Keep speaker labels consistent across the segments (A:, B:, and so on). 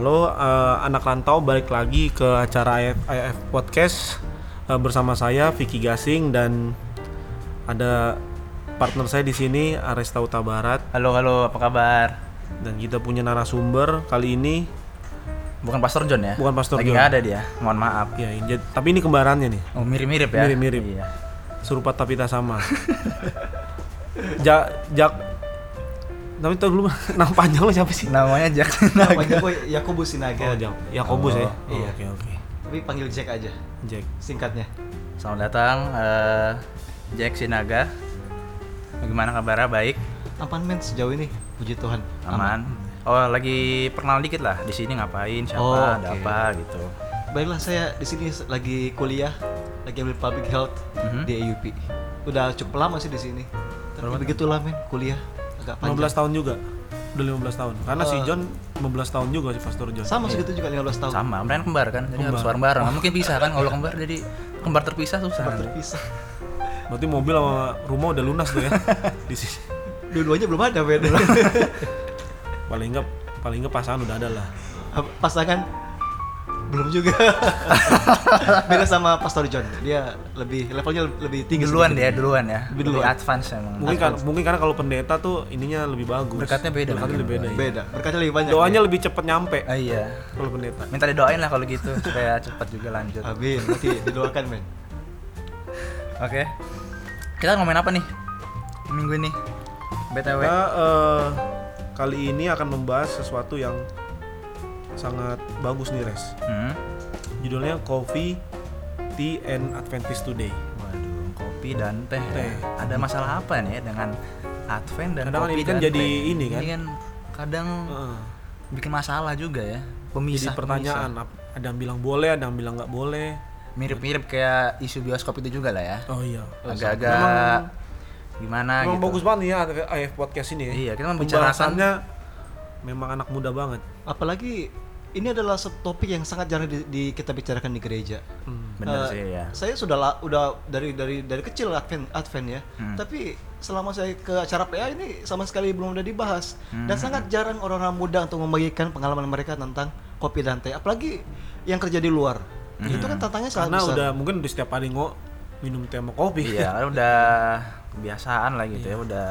A: Halo eh, anak rantau balik lagi ke acara AF, AF Podcast eh, bersama saya Vicky Gasing dan ada partner saya di sini Aresta Uta Barat
B: Halo halo apa kabar?
A: dan kita punya narasumber kali ini
B: Bukan Pastor John ya?
A: Bukan Pastor
B: Lagi
A: John.
B: ada dia. Mohon maaf.
A: ya jadi- tapi ini kembarannya nih
B: Oh mirip-mirip ya?
A: Mirip-mirip.
B: Iya.
A: serupa tapi tak sama. Jak Jak tapi tahu dulu nama panjang lo siapa sih?
B: Namanya Jack
C: Namanya gue Yakobus Sinaga.
A: Oh, Jak Yakobus ya.
B: Oh,
A: Oh,
C: iya.
A: Oke oke.
C: Tapi panggil Jack aja
A: Jack.
C: singkatnya.
B: Selamat datang eh, Jack Sinaga. Bagaimana kabarnya? Baik,
C: Aman men sejauh ini, puji Tuhan.
B: aman. Oh lagi perkenalan dikit lah. Di sini ngapain? Siapa?
C: Oh,
B: ada
C: oke.
B: apa gitu?
C: Baiklah saya di sini lagi kuliah, lagi ambil public health
B: Mhm.
C: di AUP. Udah cukup lama sih di sini. Tapi
B: Berapa
C: begitulah men, kuliah agak
A: 15
C: panjang.
A: tahun juga. Udah 15 tahun. Karena si
C: Eh.
A: John 15 tahun juga si Pastor John.
C: Sama segitu juga 15 tahun.
B: Sama, mereka kembar kan? Jadi harus
A: Kembar.
B: bareng-bareng. Nggak mungkin pisah kan? Kalau kembar jadi kembar terpisah susah. Nanti.
C: terpisah.
A: Berarti mobil sama rumah udah lunas tuh ya di sini.
C: Dua-duanya belum ada men.
A: Paling enggak paling enggak pasangan udah ada lah.
C: Pasangan belum juga. Beda sama Pastor John. Dia lebih levelnya lebih tinggi.
B: Duluan
C: sedikit.
B: dia, duluan ya.
C: Lebih
B: Lebih
C: duluan.
B: advance emang.
A: Mungkin kan mungkin karena kalau pendeta tuh ininya lebih bagus.
B: Berkatnya beda
A: Berkatnya lebih beda.
C: Beda. Berkatnya lebih banyak.
A: Doanya
C: ya.
A: lebih cepet nyampe
B: Ah, iya.
A: kalau pendeta.
B: Minta didoain lah kalau gitu supaya cepat juga lanjut.
C: Amin. Nanti didoakan men.
B: Oke. Kita ngomongin apa nih? Minggu ini. BTW.
A: Kita eh, kali ini akan membahas sesuatu yang sangat bagus nih Res.
B: Hmm.
A: Judulnya Coffee, Tea and Adventist Today.
B: Waduh, kopi dan teh. ya.
A: Teh.
B: Ada masalah apa nih dengan Advent dan
A: Kadang kan
B: kopi
A: ini kan
B: dan
A: jadi
B: teh?
A: ini kan.
B: Ini kan kadang
A: Heeh.
B: bikin masalah juga ya.
A: Jadi
B: Pemisah.
A: pertanyaan, ap- ada yang bilang boleh, ada yang bilang nggak boleh.
B: pemisah. Mirip-mirip kayak isu bioskop itu juga lah ya.
A: Oh iya.
B: Agak-agak
A: Memang-
B: gimana
A: Emang
B: gitu.
A: bagus banget nih ya AF podcast ini ya.
B: Iya, kita membicarakan
A: Pembahasannya memang anak muda banget.
C: Apalagi ini adalah satu topik yang sangat jarang di, di- kita bicarakan di gereja.
A: Hmm.
B: bener
C: Eh,
B: sih ya.
C: Saya sudah la- udah dari dari dari kecil Advent Advent ya.
B: Hmm.
C: Tapi selama saya ke acara PA ini sama sekali belum ada dibahas dan
B: Hmm.
C: sangat jarang orang-orang muda untuk membagikan pengalaman mereka tentang kopi dan teh. Apalagi yang kerja di luar. Itu kan tantangannya sangat
A: Hmm. Karena
C: besar.
A: udah mungkin udah setiap hari ngo minum teh sama kopi.
B: Iya, kan udah kebiasaan lah gitu ya, udah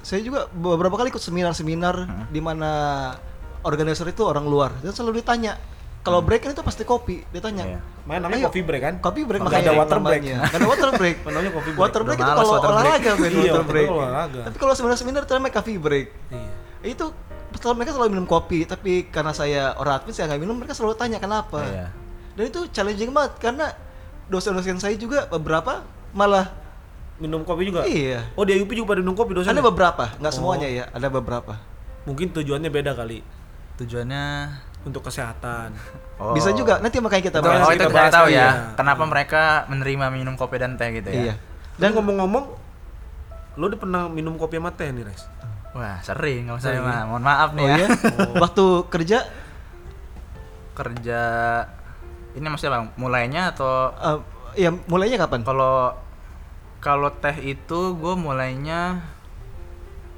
C: Saya juga beberapa kali ikut seminar-seminar
B: Hmm.
C: di mana organizer itu orang luar dan selalu ditanya kalau break kan itu pasti kopi ditanya
B: Hmm. Iya.
A: Main namanya coffee break kan?
C: Kopi break
A: Nggak
C: makanya
A: ada water break.
C: Nggak ada water break.
A: Namanya coffee break.
C: Water break itu kalau
B: water break.
C: olahraga men,
A: Iya,
C: water break. Tapi kalau seminar-seminar itu namanya coffee break.
A: Iya.
C: Itu setelah mereka selalu minum kopi, tapi karena saya orang Advent saya nggak minum, mereka selalu tanya kenapa.
B: Iya.
C: Dan itu challenging banget karena dosen-dosen saya juga beberapa malah
A: Minum kopi juga?
C: iya.
A: Oh di UP juga pada minum kopi dosen?
C: Ada beberapa, nggak
A: Oh.
C: semuanya ya, ada beberapa.
A: Mungkin tujuannya beda kali
B: tujuannya
A: untuk kesehatan.
B: oh.
C: Bisa juga nanti makanya kita bahas.
B: oh itu kita tahu ya.
A: ya.
B: Kenapa mereka menerima minum kopi dan teh gitu ya?
C: Iya.
A: Dan ngomong-ngomong, lo udah pernah minum kopi sama teh nih, Res?
B: Wah sering kalau saya
A: Sering
B: mah. Mohon maaf nih
C: Oh
B: ya.
C: iya. Waktu kerja
B: Kerja ini maksudnya bang, mulainya atau
C: eh, ya mulainya kapan?
B: kalau kalau teh itu gue mulainya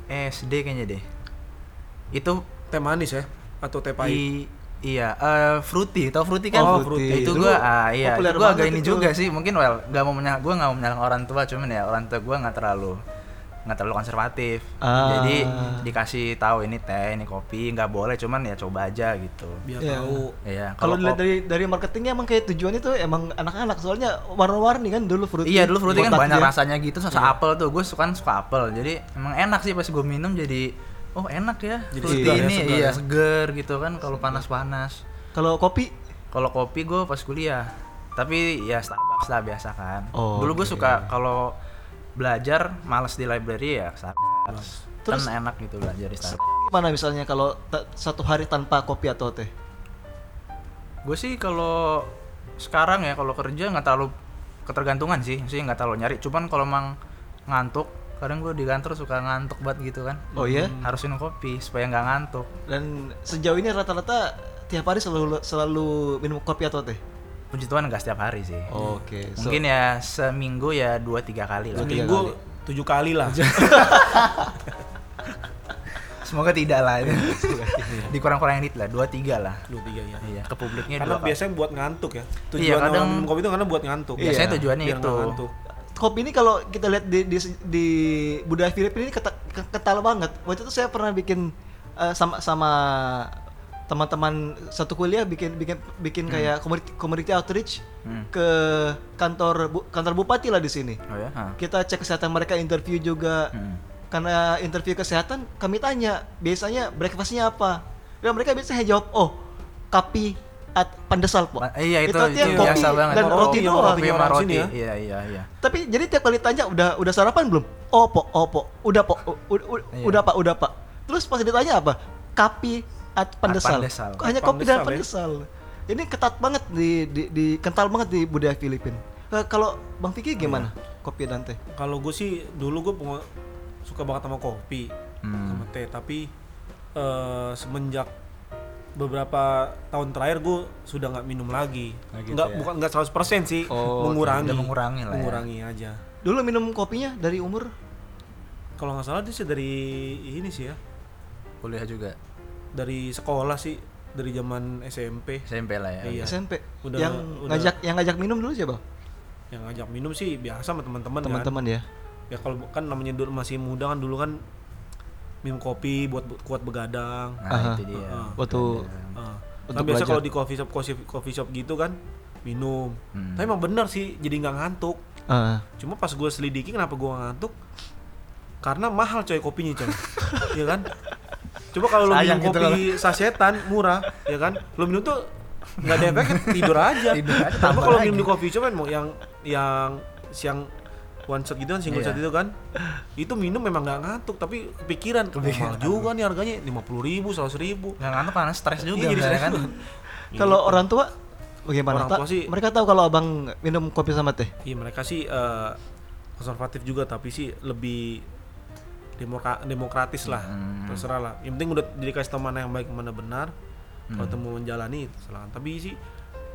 B: SD kayaknya deh. Itu
A: Teh manis ya? Atau teh pahit?
B: i- iya eh fruity, tau fruity kan?
A: Oh,
C: Fruity.
B: Itu
C: Dulu
B: gua ah iya, itu gua agak ini
C: itu.
B: juga sih. Mungkin well, nggak mau menyal gua nggak mau menyalahkan orang tua, cuman ya orang tua gua nggak terlalu nggak terlalu konservatif.
C: Ah.
B: Jadi dikasih tahu ini teh, ini kopi, nggak boleh, cuman ya coba aja gitu.
A: Biar
C: Iya.
A: tahu.
B: Iya,
C: Kalau dilihat dari dari marketingnya emang kayak tujuannya tuh emang anak-anak soalnya warna-warni kan dulu fruity.
B: Iya dulu fruity kan banyak rasanya gitu, suka apel tuh. Gue suka suka apel. Jadi emang enak sih pas gue minum jadi oh enak ya.
A: Jadi segar ya,
B: ini
A: segar
B: iya
A: ya.
B: seger gitu kan kalau panas-panas.
C: Kalau kopi
B: Kalau kopi gue pas kuliah. Tapi ya Starbucks lah biasa kan.
C: Oh,
B: dulu gue
C: oke.
B: suka kalau belajar males di library ya Starbucks.
C: Terus-
B: kan enak gitu belajar di Starbucks.
C: gimana misalnya kalau satu hari tanpa kopi atau teh?
B: Gue sih kalau sekarang ya kalau kerja nggak terlalu ketergantungan sih, sih nggak terlalu nyari. Cuman kalau emang ngantuk, kadang gue di kantor suka ngantuk banget gitu kan.
C: Oh iya?
B: Harus minum kopi supaya nggak ngantuk.
C: Dan sejauh ini rata-rata tiap hari selalu selalu minum kopi atau teh?
B: Puji Tuhan nggak setiap hari sih.
C: Oke. so-
B: Mungkin ya seminggu ya dua tiga kali lah.
C: Tiga
A: Seminggu tujuh kali lah.
B: Semoga tidak lah. Dikurang-kurangin dikit lah, dua tiga lah.
A: dua tiga ya
B: Iya, ke publiknya
A: karena
B: dua kali.
A: biasanya buat ngantuk ya tujuan
B: Iya, kadang-
A: minum kopi itu karena buat ngantuk
B: Biasanya
C: Iya,
B: tujuannya
A: biar
B: itu.
A: ngantuk
C: kopi ini kalau kita lihat di, di, di budaya Filipina ini keta- ke- kental banget. Waktu itu saya pernah bikin eh, sama sama teman-teman satu kuliah bikin bikin bikin kayak community, community outreach
B: Hmm.
C: ke kantor bu- kantor bupati lah di sini.
B: Oh ya?
C: Kita cek kesehatan mereka, interview juga.
B: Hmm.
C: Karena interview kesehatan, kami tanya biasanya breakfastnya apa. Dan mereka biasanya jawab, oh kapi at pandesal po.
B: Ma- Iya itu,
C: artinya
B: itu
C: kopi
B: biasa banget.
C: dan
A: Roti
C: roti
A: yang
C: doang.
B: Kopi sama
A: orang
B: roti.
A: sini ya.
B: Iya iya iya.
C: Tapi jadi tiap kali tanya udah udah sarapan belum? Oh po, oh po, udah po, u- u- u-
B: Iya.
C: udah pak, udah pak. Terus pas ditanya apa? Kapi at pandesal.
B: pandesal.
C: Kok hanya
A: At
C: kopi dan
A: pandesal ya?
C: pandesal. Ini ketat banget di, di, di kental banget di budaya Filipina. Eh, kalau Bang Vicky gimana? Kopi dan teh?
A: kalau gue sih dulu gue suka banget sama kopi
B: Hmm.
A: sama teh tapi eh, semenjak beberapa tahun terakhir gue sudah nggak minum lagi
B: Oh, gitu
A: nggak
B: ya.
A: bukan nggak 100% sih
C: Oh,
A: mengurangi
B: udah mengurangi lah ya.
A: mengurangi aja
C: Dulu minum kopinya dari umur
A: kalau nggak salah dia sih dari ini sih ya
B: Kuliah juga.
A: dari sekolah sih dari zaman SMP
B: SMP lah ya.
A: Iya.
C: SMP.
A: Udah-
C: yang
A: udah.
C: ngajak yang ngajak minum dulu siapa?
A: yang ngajak minum sih biasa sama teman-teman kan.
C: Teman-teman ya.
A: ya kalau kan namanya dulu masih muda kan dulu kan minum kopi buat bu- kuat begadang.
B: Nah,
C: Aha.
B: itu dia.
A: Heeh.
C: Waktu. Untuk
A: Kan biasa kalau di coffee shop coffee, coffee shop gitu kan minum.
B: Hmm.
A: tapi emang bener sih jadi nggak ngantuk.
C: Ah,
A: cuma pas gue selidiki kenapa gue ngantuk? Karena mahal coy kopinya coy. Ya kan? Coba kalau lo minum
B: gitu
A: kopi sasetan murah ya kan? Lo minum tuh nggak ada efek tidur aja.
B: Tidur aja,
A: tapi kalau minum di coffee shop kan mau yang yang siang one shot gitu kan single
B: Iya.
A: shot itu kan itu minum memang nggak ngantuk tapi kepikiran kepikiran mahal juga nih harganya lima puluh ribu seratus ribu
B: Nggak ngantuk karena stres juga
A: Iya, jadi
B: kan.
A: juga.
C: Kalau orang tua bagaimana?
A: Orang tua sih-
C: mereka tahu kalau abang minum kopi sama teh.
A: Iya mereka sih eh, konservatif juga tapi sih lebih demokra- demokratis lah
B: Hmm.
A: terserah lah yang penting udah dikasih tahu mana yang baik mana benar kalau
B: Hmm.
A: temu menjalani terserah tapi sih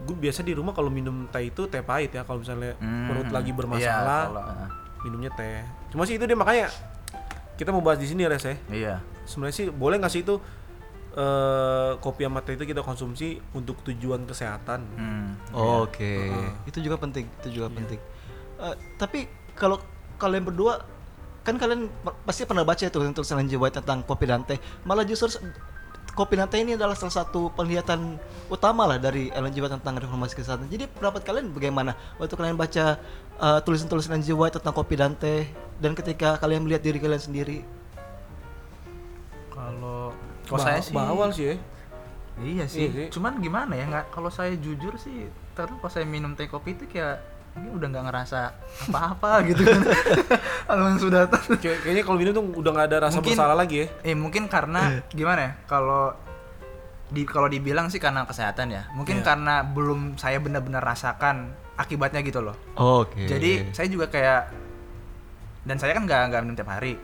A: gue biasa di rumah kalau minum teh itu teh pahit ya kalau misalnya
B: Hmm.
A: perut lagi
B: Iya,
A: bermasalah
B: kalau- ah.
A: minumnya teh cuma sih itu dia makanya kita mau bahas di sini res ya
B: Iya.
A: sebenarnya sih boleh nggak sih itu eh, kopi sama teh itu kita konsumsi untuk tujuan kesehatan
B: Hmm.
C: Oke,
A: Heeh.
C: itu juga penting, itu juga
A: Iya.
C: penting. Eh, tapi kalau kalian berdua kan kalian pa- pasti pernah baca itu Ellen G. White tentang kopi dan teh. Malah justru kopi dan teh ini adalah salah satu penglihatan utama lah dari Ellen G. White tentang reformasi kesehatan. Jadi pendapat kalian bagaimana waktu kalian baca eh, tulisan-tulisan Ellen G. White tentang kopi dan teh dan ketika kalian melihat diri kalian sendiri?
B: Kalau kalau saya sih
A: bawal sih ya
B: Iya sih.
A: Iya sih.
B: Cuman gimana ya nggak kalau saya jujur sih terus pas saya minum teh kopi itu kayak ini udah nggak ngerasa apa-apa gitu kan. Sudah tahu.
A: Kayak- kayaknya kalau minum tuh udah nggak ada rasa
B: Mungkin-
A: bersalah lagi ya
B: Eh mungkin karena gimana ya? Kalau di kalau dibilang sih karena kesehatan ya. Mungkin
A: Iya.
B: karena belum saya benar-benar rasakan akibatnya gitu loh.
C: Oke.
B: Jadi saya juga kayak dan saya kan nggak nggak minum tiap hari.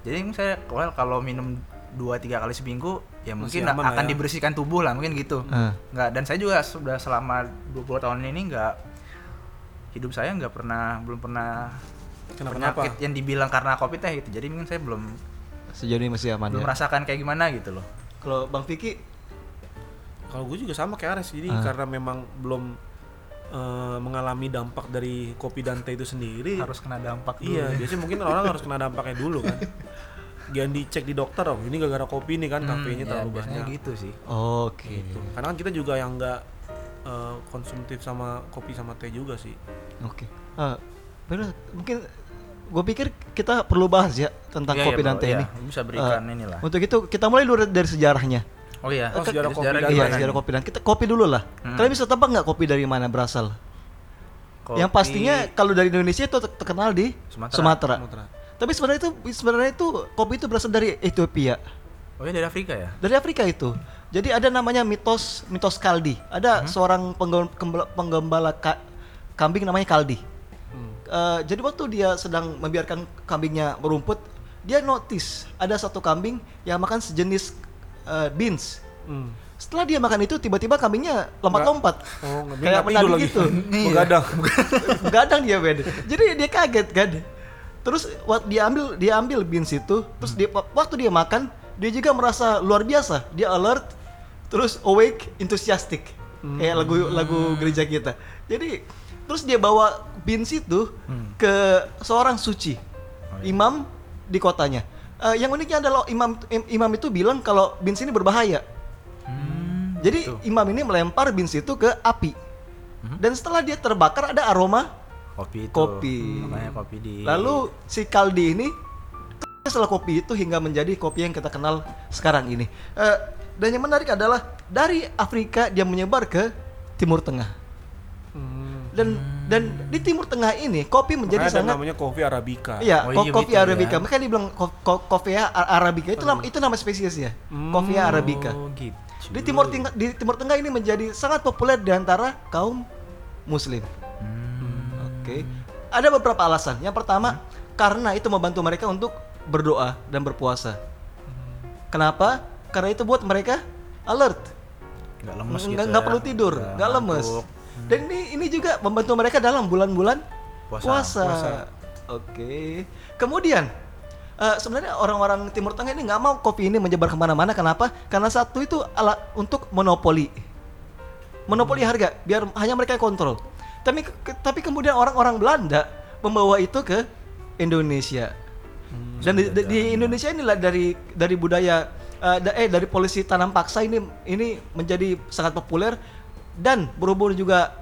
B: Jadi saya well, kalau minum dua tiga kali seminggu ya mungkin akan
A: ya.
B: dibersihkan tubuh lah mungkin gitu.
C: Ah.
B: Nggak dan saya juga sudah selama 20 tahun ini nggak hidup saya nggak pernah belum pernah
A: Kenapa-napa?
B: penyakit yang dibilang karena covid teh gitu. Jadi mungkin saya belum
C: sejauh ini masih aman
B: belum
C: ya.
B: merasakan kayak gimana gitu loh.
C: Kalau Bang Vicky
A: Kalau gue juga sama kayak Ares, jadi
C: Ah.
A: karena memang belum eh, mengalami dampak dari kopi dan teh itu sendiri.
B: Harus kena dampak dulu.
A: Iya,
B: ya.
A: biasanya mungkin orang harus kena dampaknya dulu kan. Jangan dicek di dokter oh, ini gara-gara kopi nih kan
B: Hmm,
A: kafeinnya
B: ya,
A: terlalu banyak.
B: gitu sih.
C: Oke.
A: Gitu. Karena kan kita juga yang nggak eh, konsumtif sama kopi sama teh juga sih.
C: Oke. Ah, bener, mungkin gue pikir kita perlu bahas ya tentang
B: Iya,
C: kopi
B: iya,
C: dan teh
B: iya.
C: ini.
B: Bisa berikan
C: Eh,
B: inilah.
C: Untuk itu kita mulai dulu dari sejarahnya.
B: Oh iya,
A: Oh, sejarah kopi dan
C: Iya, sejarah
B: nih?
C: kopi dan kita kopi dulu lah.
B: Hmm.
C: Kalian bisa tebak nggak kopi dari mana berasal?
B: Kopi
C: Yang pastinya kalau dari Indonesia itu ter- terkenal di
B: Sumatera.
C: Sumatera.
A: Sumatera.
C: Tapi sebenarnya itu sebenarnya itu kopi itu berasal dari Ethiopia,
B: Oh iya dari Afrika ya?
C: dari Afrika itu. Jadi ada namanya mitos mitos Kaldi. Ada seorang penggem- kembala- penggembala ka- kambing namanya Kaldi.
A: Hmm.
C: Eh, jadi waktu dia sedang membiarkan kambingnya merumput, dia notice ada satu kambing yang makan sejenis eh, beans.
A: Hmm.
C: Setelah dia makan itu tiba-tiba kambingnya lompat-lompat.
A: Oh,
C: Kayak menari
A: lagi.
C: gitu.
A: Begadang.
C: Begadang dia Ben. Jadi dia kaget kan. Terus waktu dia ambil dia ambil beans itu, terus dia waktu dia makan dia juga merasa luar biasa. Dia alert, terus awake, enthusiastic. Kayak lagu lagu gereja kita. Jadi terus dia bawa bins itu ke seorang suci, imam di kotanya. Eh, yang uniknya adalah imam im- imam itu bilang kalau bins ini berbahaya.
B: Hmm,
C: Jadi
B: gitu.
C: imam ini melempar bins itu ke api. Dan setelah dia terbakar ada aroma
B: kopi itu.
C: kopi.
B: Makanya kopi di
C: Lalu si Kaldi ini setelah kopi itu hingga menjadi kopi yang kita kenal sekarang ini. Eh, dan yang menarik adalah dari Afrika dia menyebar ke Timur Tengah.
A: Hmm.
C: Dan dan di Timur Tengah ini kopi menjadi
A: Makanya
C: sangat
A: namanya kopi arabica.
C: Iya,
B: Oh iya,
C: kopi
B: betul
C: arabica.
B: ya.
C: Makanya dibilang ko- ko- kopi arabica itu nama itu nama spesiesnya. Kopi arabica.
B: Oh gitu.
C: Di Timur Tengah di Timur Tengah ini menjadi sangat populer di antara kaum muslim.
B: Hmm.
C: Oke. Ada beberapa alasan. Yang pertama, karena itu membantu mereka untuk berdoa dan berpuasa. Kenapa? Karena itu buat mereka alert.
B: Nggak lemes gitu.
C: Nggak
B: ya.
C: nggak perlu tidur,
B: Nggak
C: nggak lemes.
B: ngantuk.
C: Dan ini ini juga membantu mereka dalam bulan-bulan
B: Puasa.
C: puasa.
A: Puasa.
C: Oke. Kemudian eh, sebenarnya orang-orang Timur Tengah ini nggak mau kopi ini menyebar ke mana-mana. Kenapa? Karena satu itu alat untuk monopoli, monopoli harga, biar hanya mereka yang kontrol. Tapi ke- tapi kemudian orang-orang Belanda membawa itu ke Indonesia. Dan di, di- di Indonesia inilah dari dari budaya eh, da- eh dari polisi tanam paksa ini ini menjadi sangat populer dan berhubung juga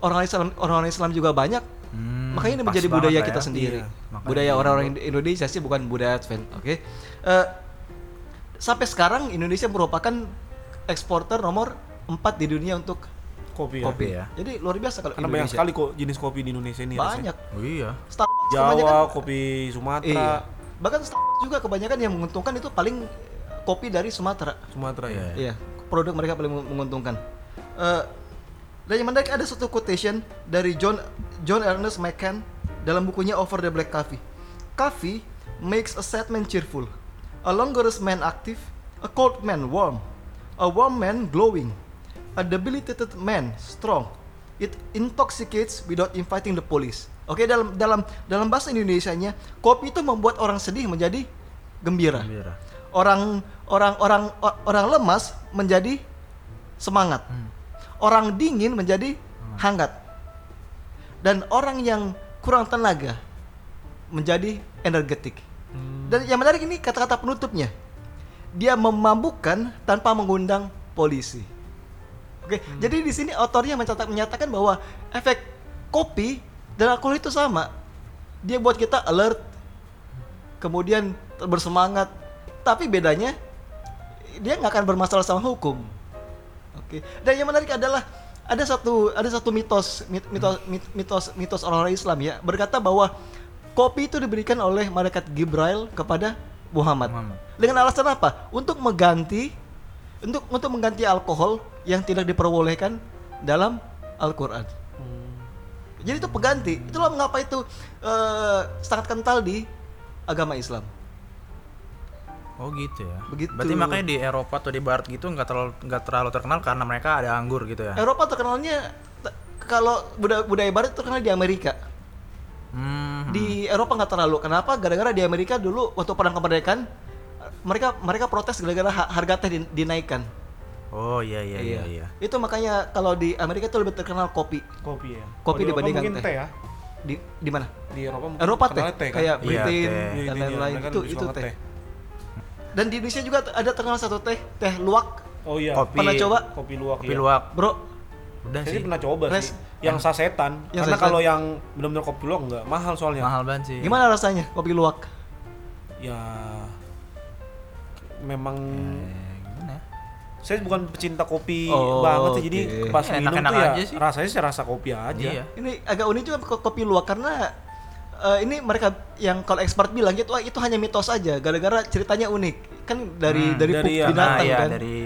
C: orang Islam orang Islam juga banyak
B: Hmm,
C: makanya ini menjadi budaya
B: lah
C: kita
B: ya.
C: sendiri
B: Iya,
C: budaya
B: di-
C: orang-orang Indo- Indonesia sih bukan budaya Advent oke Eh, sampai sekarang Indonesia merupakan eksporter nomor 4 di dunia untuk
A: kopi ya.
C: kopi
B: ya.
C: jadi luar biasa kalau
A: Karena banyak sekali kok jenis kopi di Indonesia ini. rasanya.
C: banyak
B: Oh iya.
C: Starbucks
A: Jawa,
C: kebanyakan
A: kopi Sumatera,
C: iya bahkan Starbucks juga kebanyakan yang menguntungkan itu paling kopi dari Sumatera
A: Sumatera ya.
B: Iya.
C: Produk mereka paling menguntungkan. Eh, dan yang menarik ada satu quotation dari John John Ernest McCann dalam bukunya Over the Black Coffee. Coffee makes a sad man cheerful, a languorous man active, a cold man warm, a warm man glowing, a debilitated man strong. It intoxicates without inviting the police. Oke dalam dalam dalam bahasa Indonesianya kopi itu membuat orang sedih menjadi gembira
B: Gembira.
C: orang orang orang lemas menjadi semangat. Orang dingin menjadi hangat. Dan orang yang kurang tenaga menjadi energetik. Dan yang menarik ini kata-kata penutupnya. Dia memabukkan tanpa mengundang polisi. Oke jadi di sini autornya mencatat menyatakan bahwa efek kopi dan alkohol itu sama. Dia buat kita alert kemudian bersemangat. Tapi bedanya dia nggak akan bermasalah sama hukum. Oke. Dan yang menarik adalah ada satu ada satu mitos mit- mitos mit- mitos mitos orang-orang Islam ya. Berkata bahwa kopi itu diberikan oleh malaikat Gibrail kepada Muhammad,
B: Muhammad.
C: dengan alasan apa? Untuk mengganti untuk untuk mengganti alkohol yang tidak diperbolehkan dalam Al-Qur'an. Jadi itu pengganti. Itulah mengapa itu eh, sangat kental di agama Islam
B: Oh gitu ya.
C: Begitu.
B: Berarti makanya di Eropa atau di Barat gitu nggak terlalu nggak terlalu terkenal karena mereka ada anggur gitu ya.
C: Eropa terkenalnya kalau budaya, budaya barat terkenal di Amerika.
B: Hmm.
C: Di Eropa nggak terlalu. Kenapa? Gara-gara di Amerika dulu waktu perang kemerdekaan mereka mereka protes gara-gara ha- harga teh din- dinaikkan.
B: Oh iya iya iya iya.
C: Itu makanya kalau di Amerika itu lebih terkenal kopi.
A: Kopi ya.
C: Kopi
A: Eropa
C: dibandingkan
A: mungkin
C: teh.
A: teh ya.
C: Di di mana?
A: Di Eropa
C: Eropa teh,
A: terkenalnya kan?
C: kayak
B: Iya,
C: Britain
B: teh.
A: Iya,
C: dan lain-lain itu itu
A: suka
C: teh. Dan di Indonesia juga ada terkenal satu teh, teh luwak.
A: Oh iya.
B: Kopi.
C: Pernah coba?
A: Kopi luwak
B: Kopi
A: iya.
B: luwak.
C: Bro,
B: Udah
A: Saya
B: sih.
A: sih pernah coba
C: Res.
A: sih. Yang sasetan.
C: Yang
A: Karena kalau yang benar-benar kopi luwak enggak mahal soalnya.
B: Mahal banget sih.
C: gimana rasanya kopi luwak?
A: Ya memang
B: Eh, gimana ya?
A: saya bukan pecinta kopi
C: Oh,
A: banget sih jadi pas
B: Ya,
A: minum
B: enak-enak
A: tuh ya
B: aja sih.
A: rasanya saya rasa kopi aja.
B: Iya.
C: Ini agak unik juga ko- kopi luwak karena eh, ini mereka yang kalau expert bilang gitu, "Wah, itu hanya mitos aja gara-gara ceritanya unik. Kan dari
B: Hmm,
C: dari,
A: dari ya,
B: Nah,
C: binatang
B: iya
C: kan.
B: dari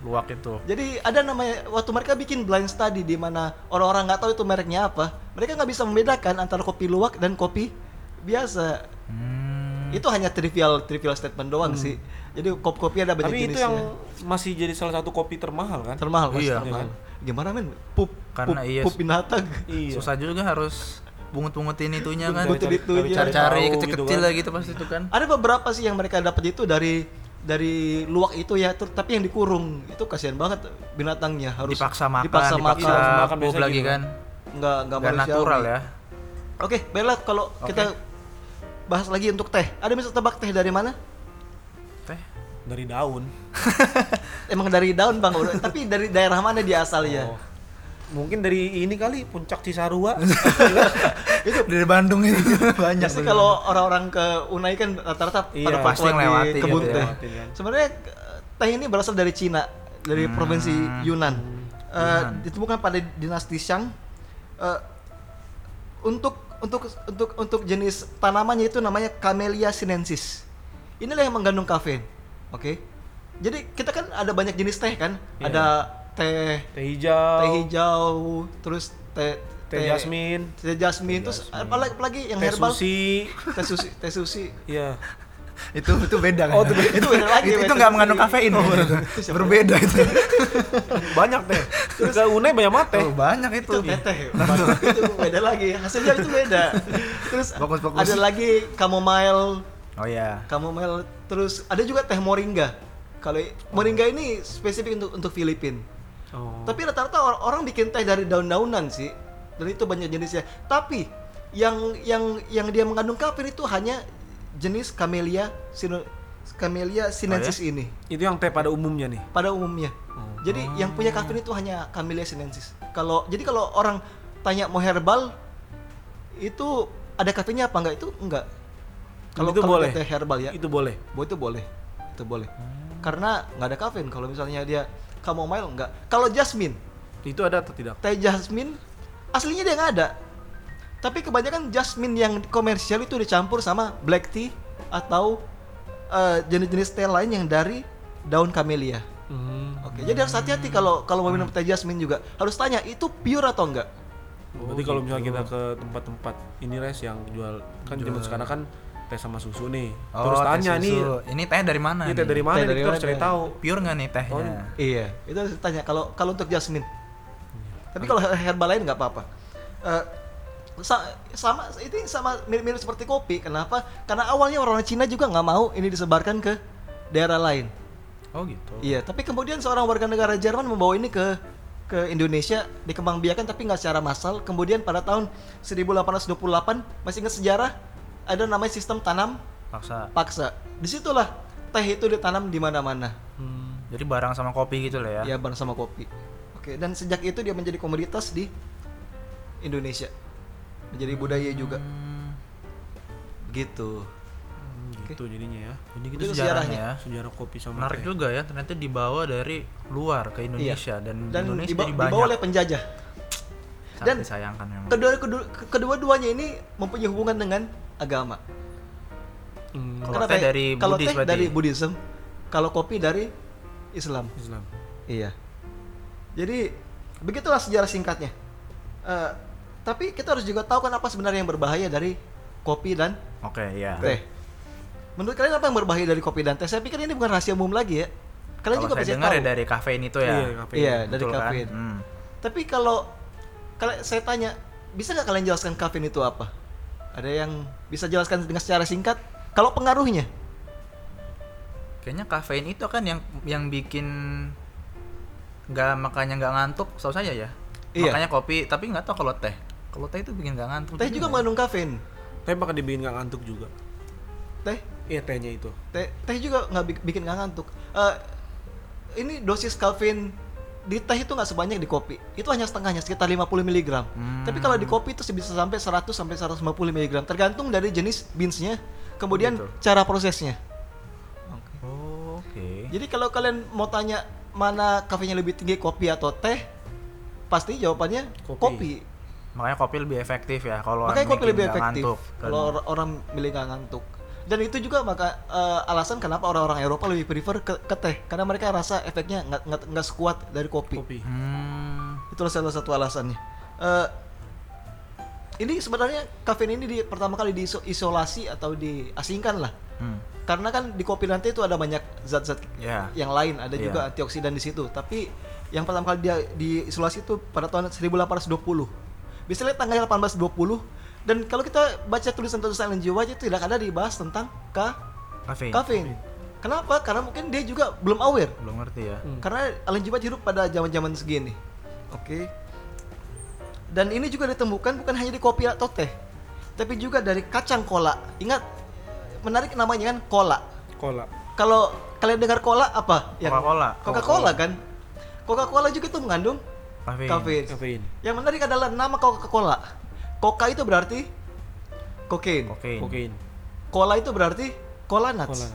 B: luwak itu.
C: Jadi ada namanya waktu mereka bikin blind study di mana orang-orang nggak tahu itu mereknya apa, mereka nggak bisa membedakan antara kopi luwak dan kopi biasa.
B: Hmm.
C: Itu hanya trivial trivial statement doang sih. Jadi kopi-kopi ada banyak
A: Tapi itu
C: jenisnya.
A: yang masih jadi salah satu kopi termahal kan?
C: termahal
B: Iya.
C: termahal. Gimana men? Pup,
B: Karena
C: pup,
B: iya
C: pup binatang.
A: Iya.
B: Susah juga harus bungut-bungutin itunya kan.
C: Bungutin itunya.
B: Cari-cari kecil-kecil
A: gitu
B: lah
A: kan.
B: gitu pasti itu kan.
C: Ada beberapa sih yang mereka dapat itu dari dari luwak itu ya ter- tapi yang dikurung itu kasihan banget binatangnya harus
B: dipaksa makan,
C: dipaksa makan
A: Dipaksa makan
B: pup
A: biasanya
B: lagi
A: gitu
B: kan.
C: nggak nggak
B: natural ya.
C: oke Bella kalau
B: Oke.
C: kita bahas lagi untuk teh ada bisa tebak teh dari mana
B: Teh.
A: dari daun
C: emang dari daun bang tapi dari daerah mana dia asalnya
A: Oh. Mungkin dari ini kali puncak Cisarua
C: itu
B: Dari Bandung itu banyak.
C: Biasanya kalau orang-orang ke Unai kan rata-rata
A: Iya,
C: pada
B: pasti ngelewatin
C: kebun
B: ya.
C: teh.
A: Kan.
C: Sebenarnya eh, teh ini berasal dari Cina, dari
B: Hmm.
C: provinsi Yunnan. Eh,
B: Yunnan.
C: ditemukan pada dinasti Shang. Eh, untuk untuk untuk untuk jenis tanamannya itu namanya Camellia sinensis. Inilah yang mengandung kafein. Oke. Jadi kita kan ada banyak jenis teh kan?
A: Iya.
C: Ada teh
A: teh hijau.
C: teh hijau, terus teh
A: teh jasmine
C: teh jasmine, terus apalagi, apalagi yang
A: teh
C: herbal?
A: susi
C: teh susi teh susi
A: iya.
B: Itu itu beda. Kan?
C: Oh, itu beda- itu beda lagi,
B: itu,
C: beda
B: itu nggak mengandung kafein.
C: Oh,
B: gitu.
C: itu?
B: Berbeda itu.
A: banyak teh. Ke Unai banyak teh.
B: Oh, banyak itu.
C: itu teteh itu beda lagi. Hasilnya itu beda. Terus
B: Bagus, bagus.
C: ada lagi chamomile.
B: Oh ya.
C: chamomile. Terus ada juga teh moringa. Kalau moringa ini spesifik untuk untuk Filipina
A: oh.
C: tapi rata-rata or- orang bikin teh dari daun-daunan sih dan itu banyak jenisnya tapi yang yang yang dia mengandung kafein itu hanya jenis Camellia sino, Camellia sinensis ini
A: itu yang teh pada umumnya nih
C: pada umumnya. Jadi yang punya kafein itu hanya Camellia sinensis. Kalau jadi kalau orang tanya mau herbal itu ada kafeinnya apa enggak itu enggak. Kalau
A: itu boleh
C: teh herbal ya,
A: itu boleh
C: bo itu boleh. Itu boleh. Karena nggak ada kafein kalau misalnya dia chamomile enggak. Kalau jasmine,
A: itu ada atau tidak
C: teh jasmine aslinya dia nggak ada. Tapi kebanyakan jasmine yang komersial itu dicampur sama black tea atau eh, jenis-jenis teh lain yang dari daun camellia.
A: Hmm.
C: Oke, jadi harus hati-hati kalau kalau mau minum teh jasmine juga harus tanya itu pure atau enggak.
A: Berarti kalau misalnya kita ke tempat-tempat ini res yang jual kan zaman sekarang kan teh sama susu nih. Terus
B: Oh, teh
A: tanya nih,
B: susu. ini teh dari mana?
A: ini teh
B: nih?
A: dari mana?
C: Teh dari
A: Kita harus cari tahu.
B: Pure nggak nih tehnya?
A: Oh,
C: Iya, itu harus ditanya kalau kalau untuk jasmine. Tapi kalau herbal lain nggak apa-apa. Eh, sa- sama ini sama mirip-mirip seperti kopi. Kenapa? Karena awalnya orang Cina juga nggak mau ini disebarkan ke daerah lain.
B: Oh gitu.
C: Iya, tapi kemudian seorang warga negara Jerman membawa ini ke ke Indonesia dikembangbiakan tapi nggak secara massal. Kemudian pada tahun 1828 masih ingat sejarah ada namanya sistem tanam
B: Paksa.
C: paksa. Di situlah teh itu ditanam di mana-mana.
A: Hmm.
B: Jadi barang sama kopi gitu lah ya.
C: Ya bareng sama kopi. Oke, dan sejak itu dia menjadi komoditas di Indonesia. Menjadi budaya juga.
B: Hmm,
C: Gitu.
A: Gitu jadinya ya.
B: Jadi gitu
C: Itu
B: sejarahnya ya.
A: Sejarah kopi sama
B: Menarik
A: teh.
B: juga ya, ternyata dibawa dari luar ke Indonesia dan,
C: Iya. Dan
B: Indonesia
C: dibawa, dibawa
B: banyak.
C: oleh penjajah.
B: Sangat
C: dan
B: disayangkan memang.
C: Kedua, kedua kedua-duanya ini mempunyai hubungan dengan agama.
A: Hmm.
B: Kalau
C: Kenapa
B: teh
C: ya?
B: dari
C: kalau teh dari Buddhism, kalau kopi dari Islam.
A: Islam.
C: Iya. Jadi begitulah sejarah singkatnya. Eh, tapi kita harus juga tahu kan apa sebenarnya yang berbahaya dari kopi dan
B: Oke, ya.
C: teh. Menurut kalian apa yang berbahaya dari kopi dan teh? Saya pikir ini bukan rahasia umum lagi ya. Kalian
B: Kalau
C: juga
B: saya
C: pasti
B: dengar
C: tahu.
B: ya dari kafein itu ya.
A: Iya, kafein.
C: Iya, dari
B: Betul kan?
C: kafein.
B: Hmm.
C: Tapi kalau kalian saya tanya, bisa nggak kalian jelaskan kafein itu apa? Ada yang bisa jelaskan dengan secara singkat? Kalau pengaruhnya?
B: Kayaknya kafein itu kan yang yang bikin nggak makanya nggak ngantuk, tahu saya ya.
C: Iya.
B: Makanya kopi, tapi nggak tahu kalau teh. Kalau teh itu bikin nggak ngantuk.
C: Teh juga mengandung kafein.
A: Teh bakal dibikin nggak ngantuk juga.
C: Teh,
A: Iya tehnya itu.
C: teh, teh juga nggak bik- bikin nggak ngantuk. Eh, ini dosis kafein di teh itu nggak sebanyak di kopi. Itu hanya setengahnya, sekitar 50 mg.
B: Hmm.
C: Tapi kalau di kopi itu bisa sampai 100 sampai 150 mg, tergantung dari jenis beansnya, kemudian
B: Begitu.
C: cara prosesnya.
B: Oh, Oke.
C: Jadi kalau kalian mau tanya mana kafeinnya lebih tinggi kopi atau teh, pasti jawabannya
A: Kopi.
C: kopi.
B: Makanya kopi lebih efektif ya kalau
C: Makanya kopi lebih efektif
B: ngantuk.
C: kalau or- orang milih nggak ngantuk. Dan itu juga maka eh, alasan kenapa orang-orang Eropa lebih prefer ke, ke teh karena mereka rasa efeknya nggak nggak nggak sekuat dari kopi.
A: Kopi.
B: Hmm.
C: Itulah salah satu alasannya. Eh, ini sebenarnya kafein ini di, pertama kali diisolasi atau diasingkan lah.
B: Hmm.
C: Karena kan di kopi nanti itu ada banyak zat-zat
B: Ya.
C: yang lain, ada
B: Iya.
C: juga antioksidan di situ. Tapi yang pertama kali dia diisolasi itu pada tahun 1820. Bisa lihat tanggal 1820 dan kalau kita baca tulisan-tulisan Ellen G. White itu tidak ada dibahas tentang ka
B: Kafein.
C: kafein. Kenapa? Karena mungkin dia juga belum aware.
B: belum ngerti ya
A: Hmm.
C: Karena Ellen G. White hidup pada zaman-zaman segini. Oke. Dan ini juga ditemukan bukan hanya di kopi atau teh, tapi juga dari kacang kola. Ingat, menarik namanya kan kola.
A: Cola.
C: Kalau kalian dengar cola apa?
B: Coca-Cola.
C: Coca-Cola kan? Coca-Cola juga itu mengandung
B: Kafein.
C: kafein.
A: Kafein.
C: Yang menarik adalah nama Coca-Cola. Coca itu berarti kokain.
B: Kokain.
A: Kokain.
C: Cola itu berarti cola nuts.
A: Cola.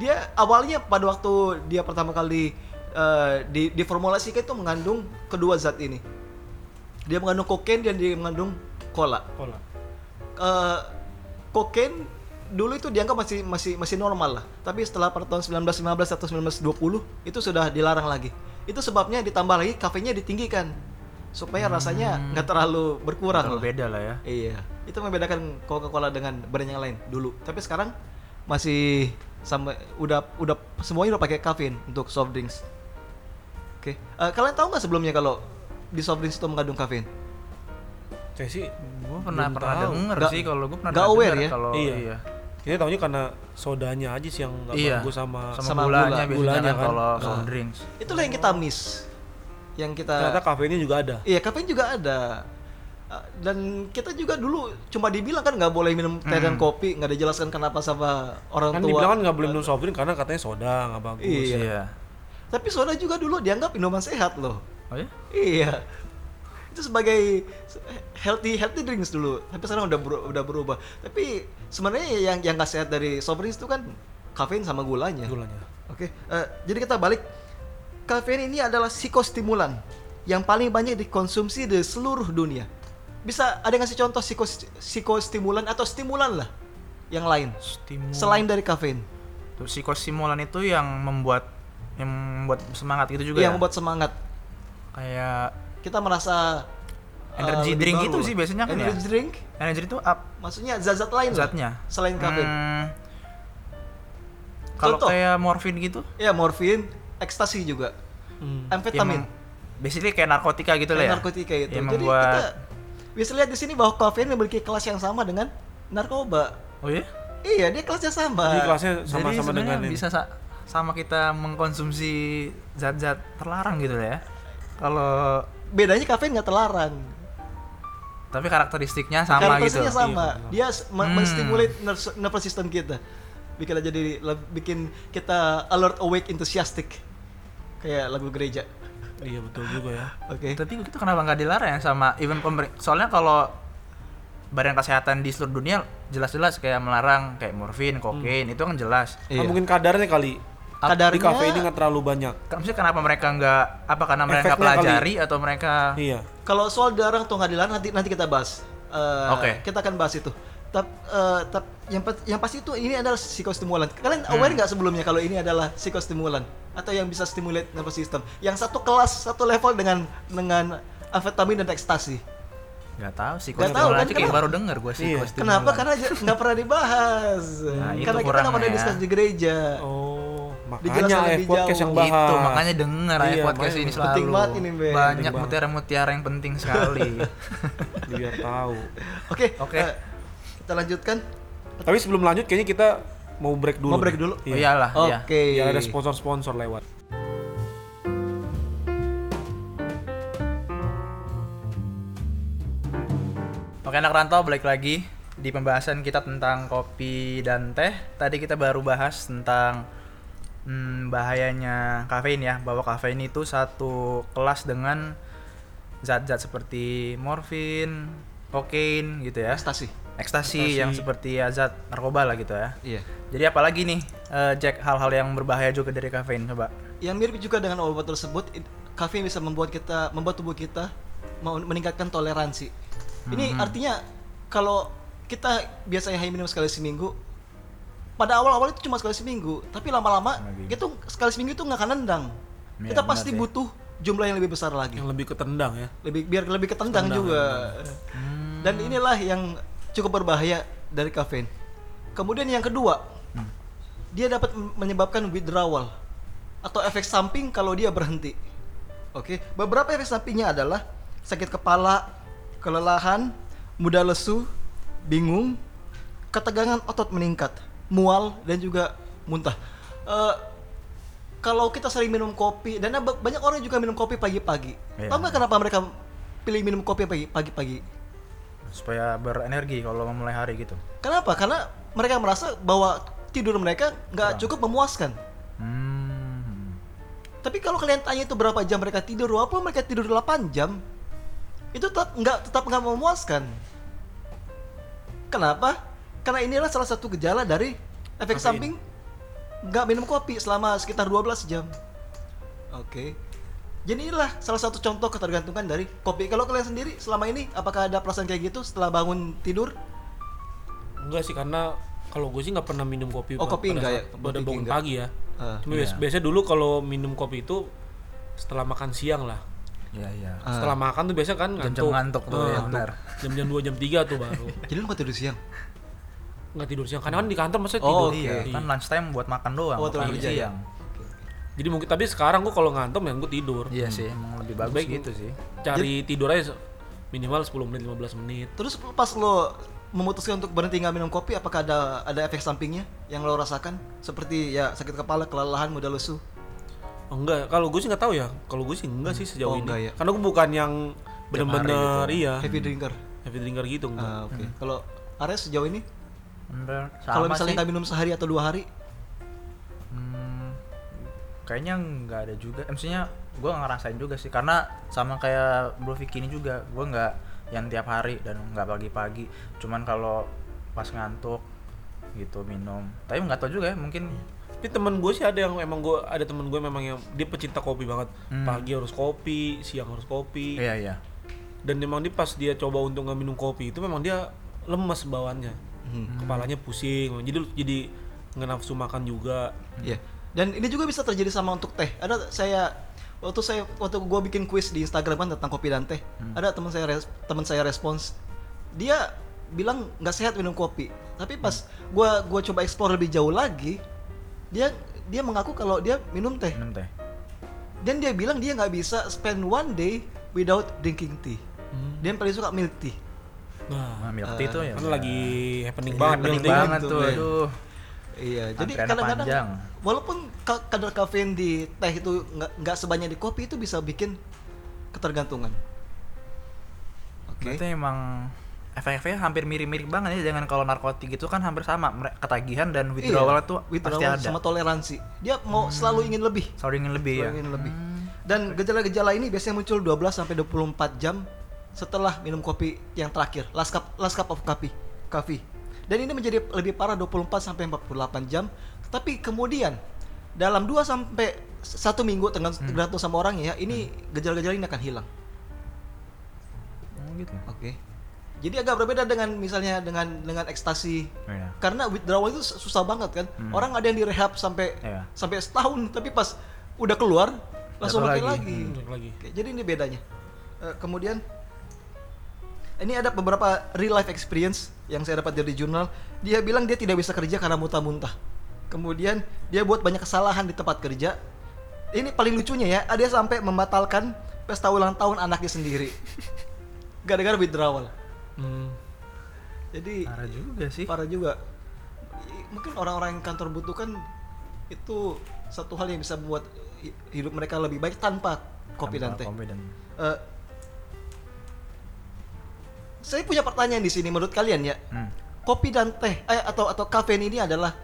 C: Dia awalnya pada waktu dia pertama kali eh, di diformulasikan itu mengandung kedua zat ini. Dia mengandung kokain dan dia mengandung cola.
A: Cola.
C: Eh, kokain dulu itu dianggap masih masih masih normal lah. Tapi setelah pada tahun 1915 atau 1920 itu sudah dilarang lagi. Itu sebabnya ditambah lagi kafeinnya ditinggikan supaya rasanya nggak terlalu berkurang.
B: Terlalu
C: lah.
B: beda lah ya
C: Iya, itu membedakan Coca-Cola dengan brand yang lain dulu. Tapi sekarang masih sama udah udah semuanya udah pakai kafein untuk soft drinks. Oke, Eh, kalian tahu nggak sebelumnya kalau di soft drinks itu mengandung kafein?
A: Saya sih
B: gue pernah
A: belum
B: pernah
A: tahu.
B: denger
C: Nggak-
B: sih kalau gue pernah denger
C: aware ya?
B: kalau
A: Iya.
B: iya,
A: Kita tahunya karena sodanya aja sih yang nggak
B: Iya.
A: bagus sama,
B: sama,
C: Sama
B: gulanya
C: gula.
B: biasanya
A: Gulanya
B: kan
A: kan.
B: kalau
C: Nah.
B: soft drinks
C: Itulah yang kita miss. Yang kita
A: ternyata kafeinnya juga ada.
C: Iya, kafein juga ada. Uh, Dan kita juga dulu cuma dibilang kan nggak boleh minum teh dan
B: Hmm.
C: kopi, nggak dijelaskan kenapa sama orang
A: Kan
C: tua.
A: dibilang kan nggak boleh minum soft drink karena katanya soda nggak bagus.
C: Iya.
B: iya
C: Tapi soda juga dulu dianggap minuman sehat loh.
B: oh ya
C: Iya. Itu sebagai healthy healthy drinks dulu. Tapi sekarang udah beru- udah berubah. Tapi sebenarnya yang yang nggak sehat dari soft drinks itu kan kafein sama gulanya.
A: Gulanya.
C: Oke. eh, jadi kita balik. Kafein ini adalah psikostimulan yang paling banyak dikonsumsi di seluruh dunia. Bisa ada ngasih contoh psikos- psikostimulan atau stimulan lah yang lain
B: Stimulan.
C: selain dari kafein
B: Tuh, psikostimulan itu yang membuat yang membuat semangat gitu juga
C: yang
B: ya
C: membuat semangat.
B: kayak
C: Kita merasa eh,
B: Energy
C: lebih
B: drink itu
C: lah.
B: sih biasanya kan ya?
C: Energy drink
B: energi itu up
C: maksudnya zat-zat lain
B: zatnya
C: selain kafein.
B: Hmm, kalau kayak morfin gitu
C: Ya morfin, ekstasi juga,
A: Hmm.
C: amfetamin,
B: yang basically kayak narkotika gitu lah ya
C: narkotika itu.
B: yang
C: Jadi
B: membuat
C: kita bisa lihat di sini bahwa kafein memiliki kelas yang sama dengan narkoba.
B: oh ya
C: Iya, dia kelasnya sama.
A: Jadi kelasnya
B: Jadi
A: sama-sama
B: sebenarnya
A: dengan ini.
B: bisa sa- sama kita mengkonsumsi zat-zat terlarang gitu lah ya kalau
C: Bedanya kafein nggak terlarang.
B: tapi karakteristiknya sama gitu
C: Karakteristiknya sama.
A: Iya,
C: Dia
B: Hmm.
C: menstimulate nervous, nervous system kita. Bikin aja jadi le- bikin kita alert, awake, enthusiastic. Kayak lagu gereja.
A: Iya betul juga ya.
C: Oke.
B: tapi itu kenapa nggak dilarang ya sama even pemerintah soalnya kalau badan kesehatan di seluruh dunia jelas-jelas kayak melarang kayak morfin, kokain itu kan jelas.
C: Iya.
A: Ah, mungkin kadarnya kali.
C: Kadarnya-
A: Di kafe ini nggak terlalu banyak.
B: Maksudnya kenapa mereka nggak apa karena mereka
A: Efeknya kali.
B: pelajari atau mereka
A: Iya.
C: Kalau soal dilarang atau nggak dilarang nanti nanti kita bahas. Eh,
B: Oke.
C: Kita akan bahas itu. Tap, eh, tap- yang yang pasti itu ini adalah psikostimulan. Kalian
B: Hmm.
C: aware nggak sebelumnya kalau ini adalah psikostimulan atau yang bisa stimulate nervous system? Yang satu kelas, satu level dengan dengan amfetamin dan ekstasi.
B: nggak tahu sih
C: Nggak tahu,
B: stimulan
C: kan?
B: kayak baru denger gue sih
A: Iya.
C: Kenapa? Karena nggak pernah dibahas.
B: Nah, itu
C: Karena kita nggak pernah diskus di gereja.
A: Oh, makanya eh podcast
C: jauh.
A: yang bahas.
B: Itu makanya denger ya
A: Iya,
B: podcast
A: makanya
B: ini
A: penting
B: selalu.
C: banget ini, Ben.
B: Banyak mutiara-mutiara yang penting sekali.
A: biar tahu.
C: Oke.
B: Oke.
C: eh, kita lanjutkan.
A: Tapi sebelum lanjut kayaknya kita mau break dulu.
C: Mau break dulu?
B: Oh,
A: Iya.
B: iyalah, iya.
C: Oke.
A: Biar ada sponsor-sponsor lewat.
B: Oke anak rantau balik lagi di pembahasan kita tentang kopi dan teh. Tadi kita baru bahas tentang hmm, bahayanya kafein ya, bahwa kafein itu satu kelas dengan zat-zat seperti morfin, kokain gitu ya,
C: Ekstasi.
B: ekstasi yang seperti ya zat narkoba lah gitu ya.
C: Iya.
B: Jadi apalagi nih eh, Jack hal-hal yang berbahaya juga dari kafein coba.
C: Yang mirip juga dengan obat tersebut, it- kafein bisa membuat kita, membuat tubuh kita mau meningkatkan toleransi. Ini artinya kalau kita biasanya hanya minum sekali seminggu, pada awal-awal itu cuma sekali seminggu, tapi lama-lama
B: Lagi.
C: itu sekali seminggu itu nggak akan nendang.
B: Iya,
C: kita pasti
B: sih.
C: butuh jumlah yang lebih besar lagi,
A: Yang lebih ketendang ya.
C: lebih biar lebih ketendang
A: Ketendang,
C: juga.
B: Hmm.
C: Dan inilah yang cukup berbahaya dari kafein. Kemudian yang kedua,
B: Hmm.
C: dia dapat menyebabkan withdrawal atau efek samping kalau dia berhenti. Oke, beberapa efek sampingnya adalah sakit kepala, kelelahan, mudah lesu, bingung, ketegangan otot meningkat, mual dan juga muntah. eh, kalau kita sering minum kopi dan ba- banyak orang juga minum kopi pagi-pagi.
B: Iya.
C: Tahu nggak kenapa mereka pilih minum kopi pagi- pagi-pagi?
B: Supaya berenergi kalau memulai hari gitu
C: Kenapa? Karena mereka merasa bahwa tidur mereka nggak cukup memuaskan.
B: hmm.
C: Tapi kalau kalian tanya itu berapa jam mereka tidur, walaupun mereka tidur 8 jam, itu tetap nggak tetap nggak memuaskan. Kenapa? Karena inilah salah satu gejala dari efek
A: Kafein.
C: samping nggak minum kopi selama sekitar 12 jam. Oke. Jadi inilah salah satu contoh ketergantungan dari kopi. Kalau kalian sendiri selama ini apakah ada perasaan kayak gitu setelah bangun tidur?
A: Enggak sih karena kalau gue sih nggak pernah minum kopi.
C: Oh, kopi
A: pada
C: enggak ya?
A: Pada bangun
C: enggak.
A: pagi ya.
C: Ah.
A: Cuma
B: Iya.
A: biasanya dulu kalau minum kopi itu setelah makan siang lah.
B: iya iya
C: Ah.
A: Setelah makan tuh biasanya kan
B: Jam-jam ngantuk tuh, ya, benar.
A: Jam-jam 2 jam 3 tuh baru.
C: Jadi lu nggak tidur siang?
A: Nggak tidur siang. Karena kan di kantor masa
C: Oh,
A: tidur.
C: oke.
B: iya kan lunch time buat makan doang
C: Oh, kerja ya?
B: siang
A: Jadi mungkin tapi sekarang gue kalau ngantuk ya gue tidur.
B: iya sih emang lebih bagus
A: Baik.
B: gitu sih
A: Cari tidur aja minimal 10 menit 15 menit.
C: Terus pas lo memutuskan untuk berhenti nggak minum kopi, apakah ada ada efek sampingnya yang lo rasakan? Seperti ya sakit kepala, kelelahan, mudah lesu.
A: Oh, enggak, kalau gue sih nggak tahu ya. Kalau gue sih enggak sih sejauh
C: Oh,
A: ini.
C: enggak ya.
A: Karena gue bukan yang bener-bener
B: gitu.
A: iya
C: Heavy drinker.
A: heavy drinker gitu enggak.
C: Ah, Oke. Kalau Ares sejauh ini, kalau misalnya nggak minum sehari atau dua hari,
B: Hmm, kayaknya nggak ada juga. Eh, Maksudnya gue ngerasain juga sih karena sama kayak Bro Vicky ini juga gue nggak yang tiap hari dan nggak pagi-pagi. Cuman kalau pas ngantuk gitu minum. Tapi nggak tahu juga ya mungkin
A: Tapi temen gue sih ada yang emang gue ada temen gue memang yang dia pecinta kopi banget.
B: Hmm.
A: Pagi harus kopi, siang harus kopi.
B: iya iya.
A: Dan memang dia pas dia coba untuk nggak minum kopi itu memang dia lemes bawaannya.
C: Hmm.
A: Kepalanya pusing. Jadi jadi nggak nafsu makan juga.
C: Iya. Dan ini juga bisa terjadi sama untuk teh. Ada saya waktu saya waktu gue bikin kuis di Instagram kan tentang kopi dan teh. Ada teman saya res- teman saya respons. Dia bilang nggak sehat minum kopi. Tapi pas gua gua coba explore lebih jauh lagi, dia dia mengaku kalau dia minum teh.
B: Minum teh.
C: Dan dia bilang dia nggak bisa spend one day without drinking tea. Dia yang paling suka milk tea.
A: Nah,
B: Nah, milk tea tuh ya.
A: kan lagi happening
C: Iya,
A: banget tea kan.
B: banget
C: tuh,
B: tuh.
C: men.
B: Aduh.
C: Iya, jadi kadang-kadang walaupun ka- kadar kafein di teh itu nggak sebanyak di kopi itu bisa bikin ketergantungan. Oke.
B: Berarti emang efek-efeknya hampir mirip-mirip banget ya dengan kalau narkotik itu kan hampir sama ketagihan dan withdrawal
C: Iya,
B: tuh
C: withdrawal
B: pasti ada Hmm.
C: sama toleransi. Dia mau selalu ingin lebih.
B: selalu ingin lebih ya
C: Selalu ingin lebih. Dan gejala-gejala ini biasanya muncul 12 sampai 24 jam setelah minum kopi yang terakhir, last cup last cup of coffee. Coffee. Dan ini menjadi lebih parah 24 sampai 48 jam. Tapi kemudian dalam 2 sampai satu minggu dengan
B: Hmm.
C: tergantung sama orang ya, ini gejala-gejala ini akan hilang.
B: Oh, gitu
C: Oke. Jadi agak berbeda dengan misalnya dengan dengan ekstasi.
B: Iya.
C: Karena withdrawal itu susah banget kan. Orang ada yang direhab sampai
B: Iya.
C: sampai setahun, tapi pas udah keluar langsung pakai
B: lagi.
C: lagi.
A: Lagi.
C: Oke, jadi ini bedanya. Eh, kemudian ini ada beberapa real life experience yang saya dapat dari jurnal. Dia bilang dia tidak bisa kerja karena muntah-muntah. Kemudian dia buat banyak kesalahan di tempat kerja. Ini paling lucunya ya, dia sampai membatalkan pesta ulang tahun anaknya sendiri. Gara-gara withdrawal.
A: Hmm.
C: Jadi
B: parah juga sih
C: parah juga. Mungkin orang-orang yang kantor butuhkan itu satu hal yang bisa membuat hi- hidup mereka lebih baik tanpa kopi dan
B: Tanpa
C: teh.
B: kopi dan
C: Eh, saya punya pertanyaan di sini menurut kalian ya.
B: Hmm.
C: Kopi dan teh eh, atau atau kafein ini adalah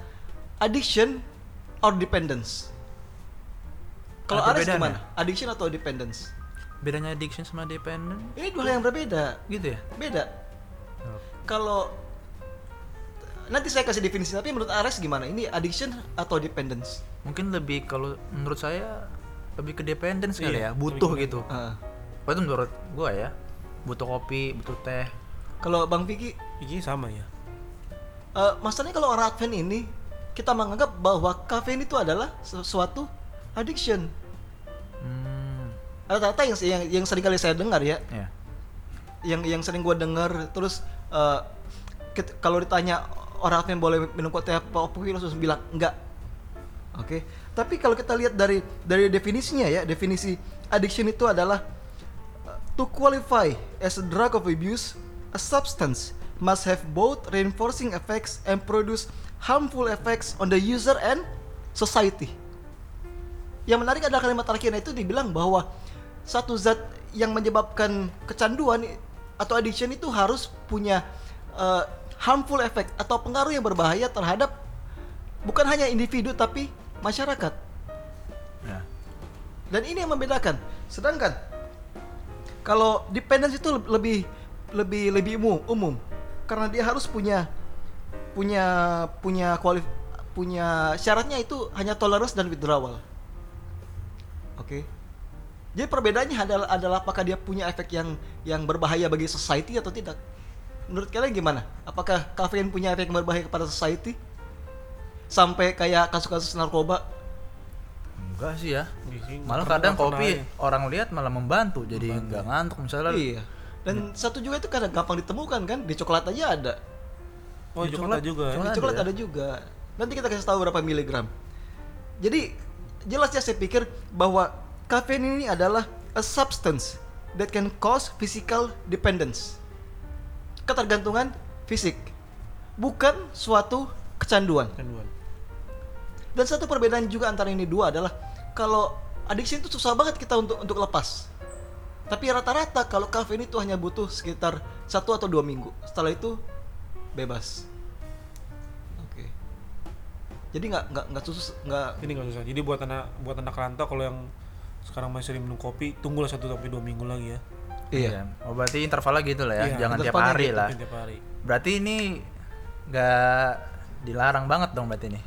C: addiction or dependence? Kalau
B: bedanya?
C: gimana? Addiction atau dependence?
B: bedanya addiction sama dependent
C: Ini dua hal yang berbeda.
B: gitu ya
C: Beda. Kalau nanti saya kasih definisi tapi menurut Ares gimana? Ini addiction atau dependence?
B: mungkin lebih kalau menurut saya lebih ke dependence kali
A: Iya,
B: ya butuh gitu
C: Ah.
B: Oh, itu menurut gua ya butuh kopi butuh teh
C: Kalau Bang Vicky,
A: Ini sama ya.
C: eh, masalahnya kalau orang Advent ini kita menganggap bahwa kafein itu adalah sesuatu addiction.
B: hmm.
C: Rata-rata yang yang, yang sering kali saya dengar ya,
B: ya
C: yang yang sering gua dengar terus eh, ket- kalau ditanya orang Advent boleh minum kopi apa kopi langsung bilang enggak. Oke. Tapi kalau kita lihat dari dari definisinya ya, definisi addiction itu adalah uh, to qualify as a drug of abuse, a substance must have both reinforcing effects and produce harmful effects on the user and society. Yang menarik adalah kalimat terakhirnya itu dibilang bahwa satu zat yang menyebabkan kecanduan atau addiction itu harus punya uh, harmful effect atau pengaruh yang berbahaya terhadap bukan hanya individu tapi masyarakat.
B: Ya.
C: Dan ini yang membedakan. Sedangkan kalau dependence itu lebih lebih lebih umum, umum karena dia harus punya punya punya kualif punya syaratnya itu hanya tolerance dan withdrawal. Oke. Jadi perbedaannya adalah adalah apakah dia punya efek yang yang berbahaya bagi society atau tidak. Menurut kalian gimana? Apakah kafein punya efek yang berbahaya kepada society? Sampai kayak kasus-kasus narkoba
B: Enggak sih ya.
A: Nggak
B: Malah kadang kopi
A: ya.
B: orang lihat malah membantu jadi nggak ngantuk misalnya.
C: Iya. Dan satu juga itu kadang gampang ditemukan kan di coklat aja ada.
A: Oh,
B: Di
A: coklat
B: coklat-
A: juga. ya?
B: coklat-
C: di
B: ada
C: coklat
B: ya?
C: ada juga. Nanti kita kasih tahu berapa miligram. Jadi jelas ya saya pikir bahwa kafein ini adalah a substance that can cause physical dependence. Ketergantungan fisik. Bukan suatu kecanduan.
A: Kecanduan.
C: Dan satu perbedaan juga antara ini dua adalah kalau addiction itu susah banget kita untuk untuk lepas. Tapi rata-rata kalau kafein itu hanya butuh sekitar satu atau dua minggu. Setelah itu bebas. Oke. Jadi nggak nggak nggak susah nggak
A: Ini nggak susah. Jadi buat anak buat anak rantau kalau yang sekarang masih sering minum kopi, tunggulah satu sampai dua minggu lagi ya.
C: iya.
B: Oh berarti intervalnya gitu lah ya.
A: Iya,
B: Jangan tiap hari
C: gitu,
B: lah.
A: Tiap hari.
B: Berarti ini nggak dilarang banget dong berarti ini.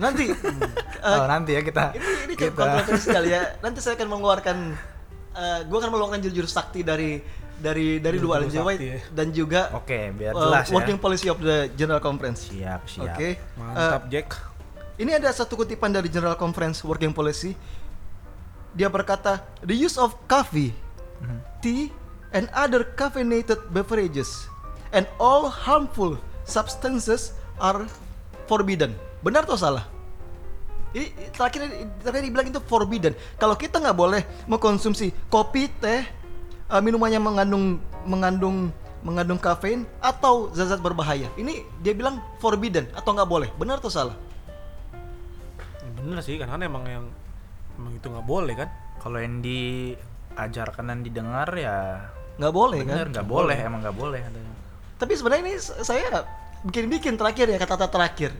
C: Nanti eh,
B: oh nanti ya kita.
C: ini ini
B: kita.
C: kontroversial ya. Nanti saya akan mengeluarkan eh gua akan mengeluarkan jurus sakti dari dari dari dua
A: sakti
C: White
A: ya.
C: dan juga
B: Oke biar
C: eh,
B: jelas ya.
C: working policy of the General Conference.
B: Siap siap.
C: Oke.
A: Mantap,
C: Eh,
A: Jack.
C: Ini ada satu kutipan dari General Conference Working Policy. Dia berkata, "The use of coffee, tea, and other caffeinated beverages and all harmful substances are forbidden." Benar atau salah? Ini terakhir terakhir dibilang itu forbidden. Kalau kita nggak boleh mengkonsumsi kopi, teh, eh, minuman yang mengandung mengandung mengandung kafein atau zat-zat berbahaya. Ini dia bilang forbidden atau nggak boleh. Benar atau salah?
A: Bener sih, karena emang yang emang itu nggak boleh kan?
B: Kalau yang diajarkan dan didengar ya
C: nggak boleh
B: bener
C: kan
B: nggak boleh emang nggak boleh
C: tapi sebenarnya ini saya bikin-bikin terakhir ya kata-kata terakhir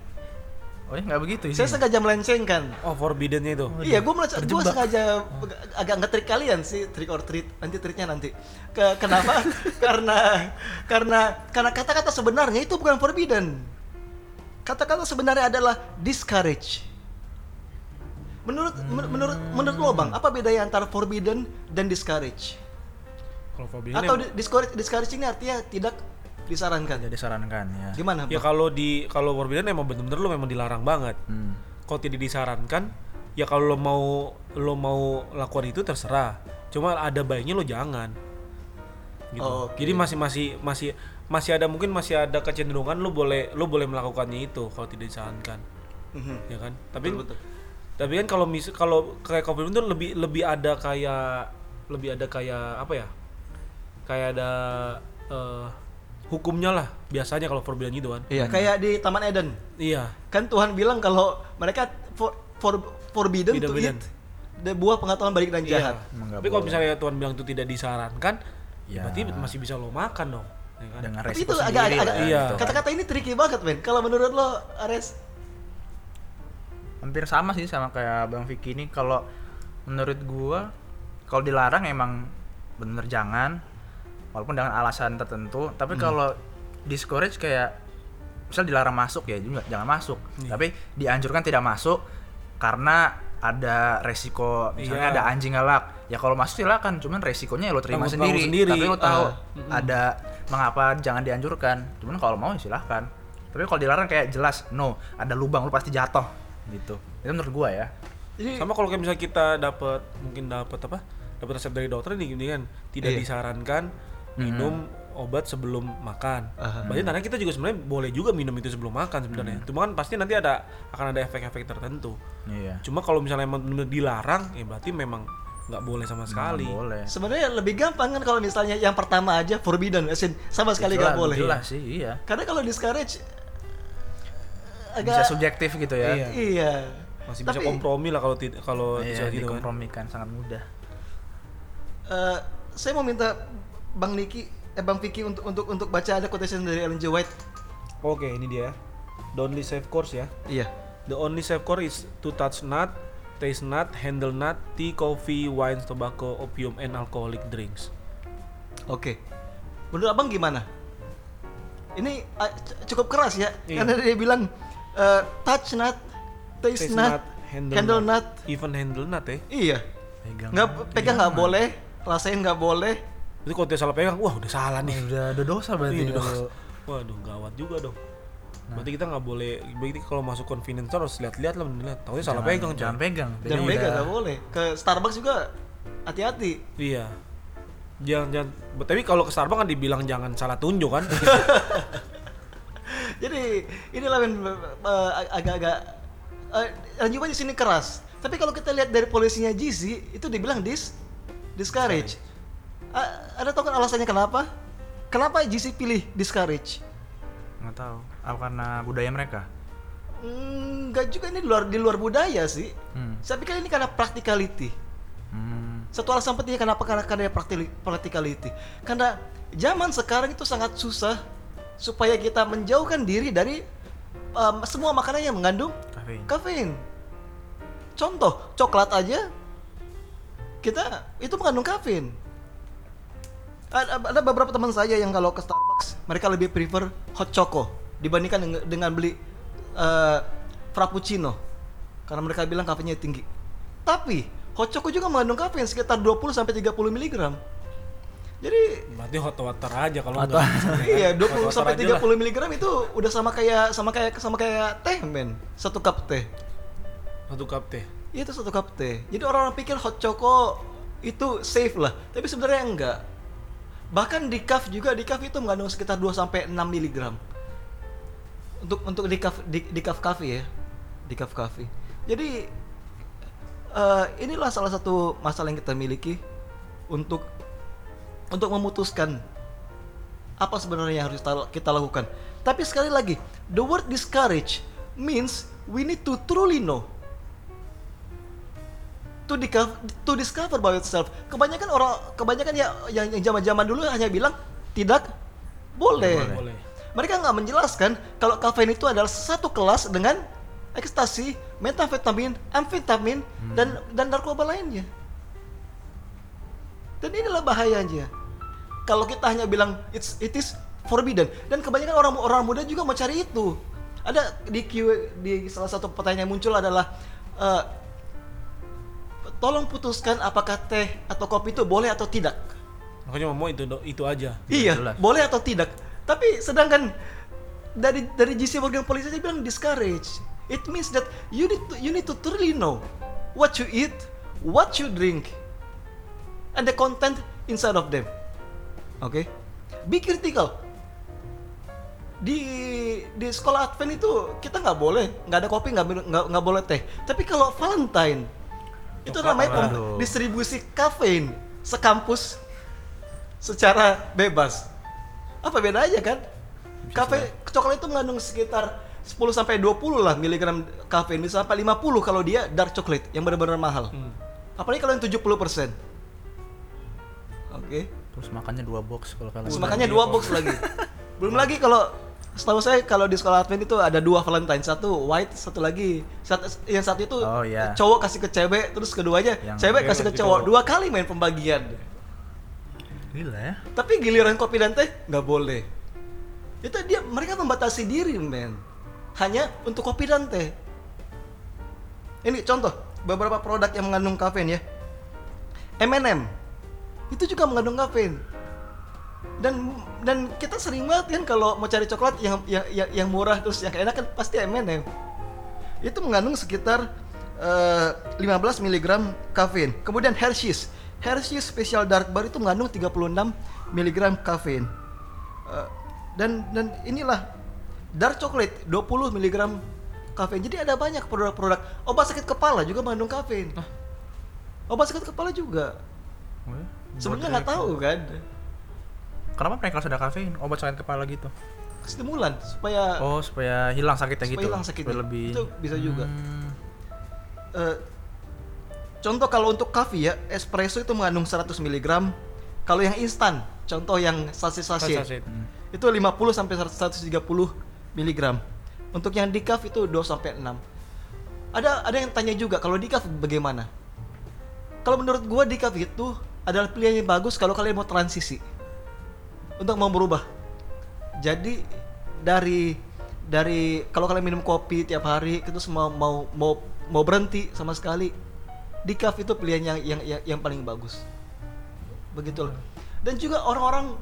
B: Oh ya nggak begitu
C: saya
B: isinya?
C: sengaja melencengkan
A: Oh, forbiddennya itu.
C: iya gue gue sengaja agak ngetrik kalian sih trick or treat. Nanti triknya nanti. Ke, kenapa? Karena karena karena kata-kata sebenarnya itu bukan forbidden. Kata-kata sebenarnya adalah discourage. Menurut men- menurut menurut lo bang apa bedanya antara forbidden dan discourage?
A: Kalau forbidden
C: atau di- discourage discourage ini artinya tidak disarankan
B: Jadi sarankan ya.
C: gimana
A: ya kalau di kalau forbidden emang bener-bener lo memang dilarang banget.
B: Hmm.
A: Kalau tidak disarankan, ya kalau lo mau lo mau lakukan itu terserah. Cuma ada baiknya lo jangan. Gitu.
C: Oke.
A: Jadi masih masih masih masih ada mungkin masih ada kecenderungan lo boleh lo boleh melakukannya itu kalau tidak disarankan,
C: Mhm.
A: ya kan? Tapi
C: Betul, betul.
A: tapi kan kalau mis kalau kayak kopi itu lebih lebih ada kayak lebih ada kayak apa ya kayak ada eh, hukumnya lah biasanya kalau forbidden gitu kan
C: Iya, kayak di Taman Eden.
A: iya
C: Kan Tuhan bilang kalau mereka for, for- forbidden to
A: Forbidden.
C: eat the buah pengetahuan baik dan jahat.
B: Emang nggak
A: tapi kalau misalnya Tuhan bilang itu tidak disarankan
B: Ya.
A: berarti masih bisa lo makan dong ya kan?
B: dengan
C: Tapi itu agak, agak, agak-
A: Iya.
B: gitu
C: kata-kata ini tricky banget, men. Kalau menurut lo, Ares,
B: hampir sama sih sama kayak Bang Vicky ini kalau menurut gua kalau dilarang emang bener jangan walaupun dengan alasan tertentu tapi
C: Hmm.
B: kalau discourage kayak misal dilarang masuk ya juga jangan masuk
A: Iya.
B: tapi dianjurkan tidak masuk karena ada resiko misalnya
A: Iya.
B: ada anjing galak ya kalau masuk silakan cuman resikonya ya lo terima
A: Tanggung-
B: sendiri,
A: sendiri.
B: tapi lo tahu
C: Ah.
B: ada mengapa jangan dianjurkan cuman kalau mau ya silahkan tapi kalau dilarang kayak jelas no ada lubang lo pasti jatuh gitu itu menurut gua ya
C: jadi
A: sama kalau kayak misalnya kita dapat mungkin dapat apa dapat resep dari dokter nih gini kan tidak
C: Iya.
A: disarankan minum obat sebelum makan.
C: Aha.
A: Berarti tanda kita juga sebenarnya boleh juga minum itu sebelum makan sebenarnya. Cuma kan pasti nanti ada akan ada efek-efek tertentu.
B: iya
A: Cuma kalau misalnya emang benar dilarang, ya berarti memang nggak boleh sama sekali.
B: Nggak boleh
C: sebenarnya lebih gampang kan kalau misalnya yang pertama aja forbidden, as in sama sekali nggak boleh.
B: jelas sih iya
C: Karena kalau discourage agak
B: bisa subjektif gitu ya
A: Iya.
C: iya.
A: Masih bisa
C: Tapi-
A: kompromi lah kalau tidak kalau
B: Iya,
A: bisa gitu kan.
B: sangat mudah.
C: Eh, saya mau minta Bang Niki, eh Bang Vicky untuk untuk untuk baca ada quotation dari Ellen G. White.
A: Oke, ini dia. The only safe course ya.
C: Iya.
A: The only safe course is to touch not, taste not, handle not, tea, coffee, wine, tobacco, opium, and alcoholic drinks.
C: Oke. Menurut Abang gimana? Ini c- cukup keras ya,
A: Iya.
C: karena dia bilang eh, touch not, taste,
A: Taste
C: not,
A: not, handle,
C: handle
A: not.
C: not.
A: Even handle not ya.
C: Iya.
B: Pegang.
C: Nggak pegang nggak boleh, rasain nggak boleh.
A: Itu kalau dia salah pegang, wah udah salah nih.
B: udah ada dosa berarti.
A: Iya, udah.
B: kalau-
A: Waduh, gawat juga dong. Berarti kita nggak boleh, berarti kalau masuk convenience store harus lihat-lihat lah bener Tahu salah
B: Jangan-
A: pegang,
B: Jangan pegang. Jadi
C: pegang
B: udah-
C: nggak boleh. Ke Starbucks juga hati-hati.
A: Iya. Jangan, jangan. Tapi kalau ke Starbucks kan dibilang jangan salah tunjuk kan.
C: Jadi inilah yang eh, agak-agak uh, Ranjuma di sini keras. Tapi kalau kita lihat dari polisinya GC itu dibilang dis discourage. A- ada tahu kan alasannya kenapa? Kenapa GC pilih discourage?
B: nggak tahu. Apa karena budaya mereka?
C: Hmm, Enggak juga ini di luar di luar budaya sih.
B: Hmm.
C: Saya pikir ini karena practicality.
B: Hmm.
C: Satu alasan pentingnya kenapa karena karena practi- practicality. Karena zaman sekarang itu sangat susah supaya kita menjauhkan diri dari um, semua makanan yang mengandung
B: Kafein.
C: kafein. Contoh, coklat aja kita itu mengandung kafein. Ada, ada beberapa teman saya yang kalau ke Starbucks mereka lebih prefer hot choco dibandingkan dengan, dengan beli eh, frappuccino karena mereka bilang kafeinnya tinggi. Tapi hot choco juga mengandung kafein sekitar 20 sampai 30 mg. Jadi
A: Berarti hot water aja kalau
B: Atau-
A: enggak.
C: iya
A: Hot
C: 20
A: water
C: sampai
A: aja
C: 30 mg itu udah sama kayak sama kayak sama kayak teh men. Satu cup teh.
A: Satu cup teh.
C: Iya, Itu satu cup teh. Jadi orang-orang pikir hot choco itu safe lah, tapi sebenarnya enggak. Bahkan di decaf juga decaf itu mengandung sekitar 2 sampai 6 mg. Untuk untuk decaf di, decaf coffee ya. Decaf coffee. Jadi eh, inilah salah satu masalah yang kita miliki untuk untuk memutuskan apa sebenarnya yang harus kita lakukan. Tapi sekali lagi, the word discourage means we need to truly know to discover, to discover by yourself. Kebanyakan orang, kebanyakan ya yang yang zaman-zaman dulu hanya bilang tidak boleh.
A: Boleh.
C: Mereka nggak menjelaskan kalau kafein itu adalah satu kelas dengan ekstasi, metafetamin, amfetamin, dan dan narkoba lainnya. Dan inilah bahayanya. Kalau kita hanya bilang it's it is forbidden dan kebanyakan orang orang muda juga mau cari itu. Ada di Q di salah satu pertanyaan yang muncul adalah eh, tolong putuskan apakah teh atau kopi itu boleh atau tidak.
A: Makanya mau itu itu aja.
C: Iya,
B: jelas.
C: boleh atau tidak. Tapi sedangkan dari dari GC Morgan Polisi dia bilang discourage. It means that you need to you need to truly know what you eat, what you drink, and the content inside of them. Oke, be critical. Di di sekolah Advent itu kita nggak boleh, nggak ada kopi, nggak nggak boleh teh. Tapi kalau Valentine itu namanya pem- distribusi kafein sekampus secara bebas. Apa bedanya kan? Kafe coklat itu mengandung sekitar 10 sampai 20 lah miligram kafein, bisa sampai 50 kalau dia dark chocolate yang benar-benar mahal.
A: Hmm.
C: Apalagi kalau yang 70%. Oke.
B: Terus makannya dua box kalau kalian.
C: Terus
A: Udah,
C: makanya
A: iya,
C: dua box lagi. Belum lagi kalau setahu saya kalau di sekolah Advent itu ada dua Valentine, satu white, satu lagi. Satu, yang satu itu
B: Oh, iya.
C: cowok kasih ke cewek, terus keduanya
B: Yang-
C: cewek kasih ke cowok. Dua kali main pembagian.
B: Gila ya.
C: Tapi giliran kopi dan teh nggak boleh. Itu dia mereka membatasi diri, men. Hanya untuk kopi dan teh. Ini contoh beberapa produk yang mengandung kafein ya. M&M itu juga mengandung kafein. Dan dan kita sering banget kan kalau mau cari coklat yang yang yang, yang murah terus yang enak kan pasti M&M. Itu mengandung sekitar eh, 15 mg kafein. Kemudian Hershey's. Hershey's Special Dark Bar itu mengandung 36 mg kafein. Eh, dan dan inilah dark chocolate 20 mg kafein. Jadi ada banyak produk-produk. Obat sakit kepala juga mengandung kafein. Obat sakit kepala juga.
B: Oh ya?
C: Sebenarnya nggak tahu kan.
B: Kenapa mereka harus ada kafein? Obat sakit kepala gitu.
C: Stimulan supaya
B: Oh, supaya hilang sakitnya
C: supaya
B: gitu.
C: hilang sakitnya.
B: Supaya lebih
C: Itu bisa juga.
B: Hmm.
C: eh, contoh kalau untuk coffee ya, espresso itu mengandung 100 mg. Kalau yang instan, contoh yang sachet-sachet
A: Saset.
C: itu 50 sampai 130 mg. Untuk yang decaf itu 2 sampai 6. Ada ada yang tanya juga kalau decaf bagaimana? Kalau menurut gua decaf itu adalah pilihan yang bagus kalau kalian mau transisi untuk mau berubah. Jadi dari dari kalau kalian minum kopi tiap hari itu semua mau mau mau berhenti sama sekali decaf itu pilihan yang yang yang, yang paling bagus. Begitulah. Dan juga orang-orang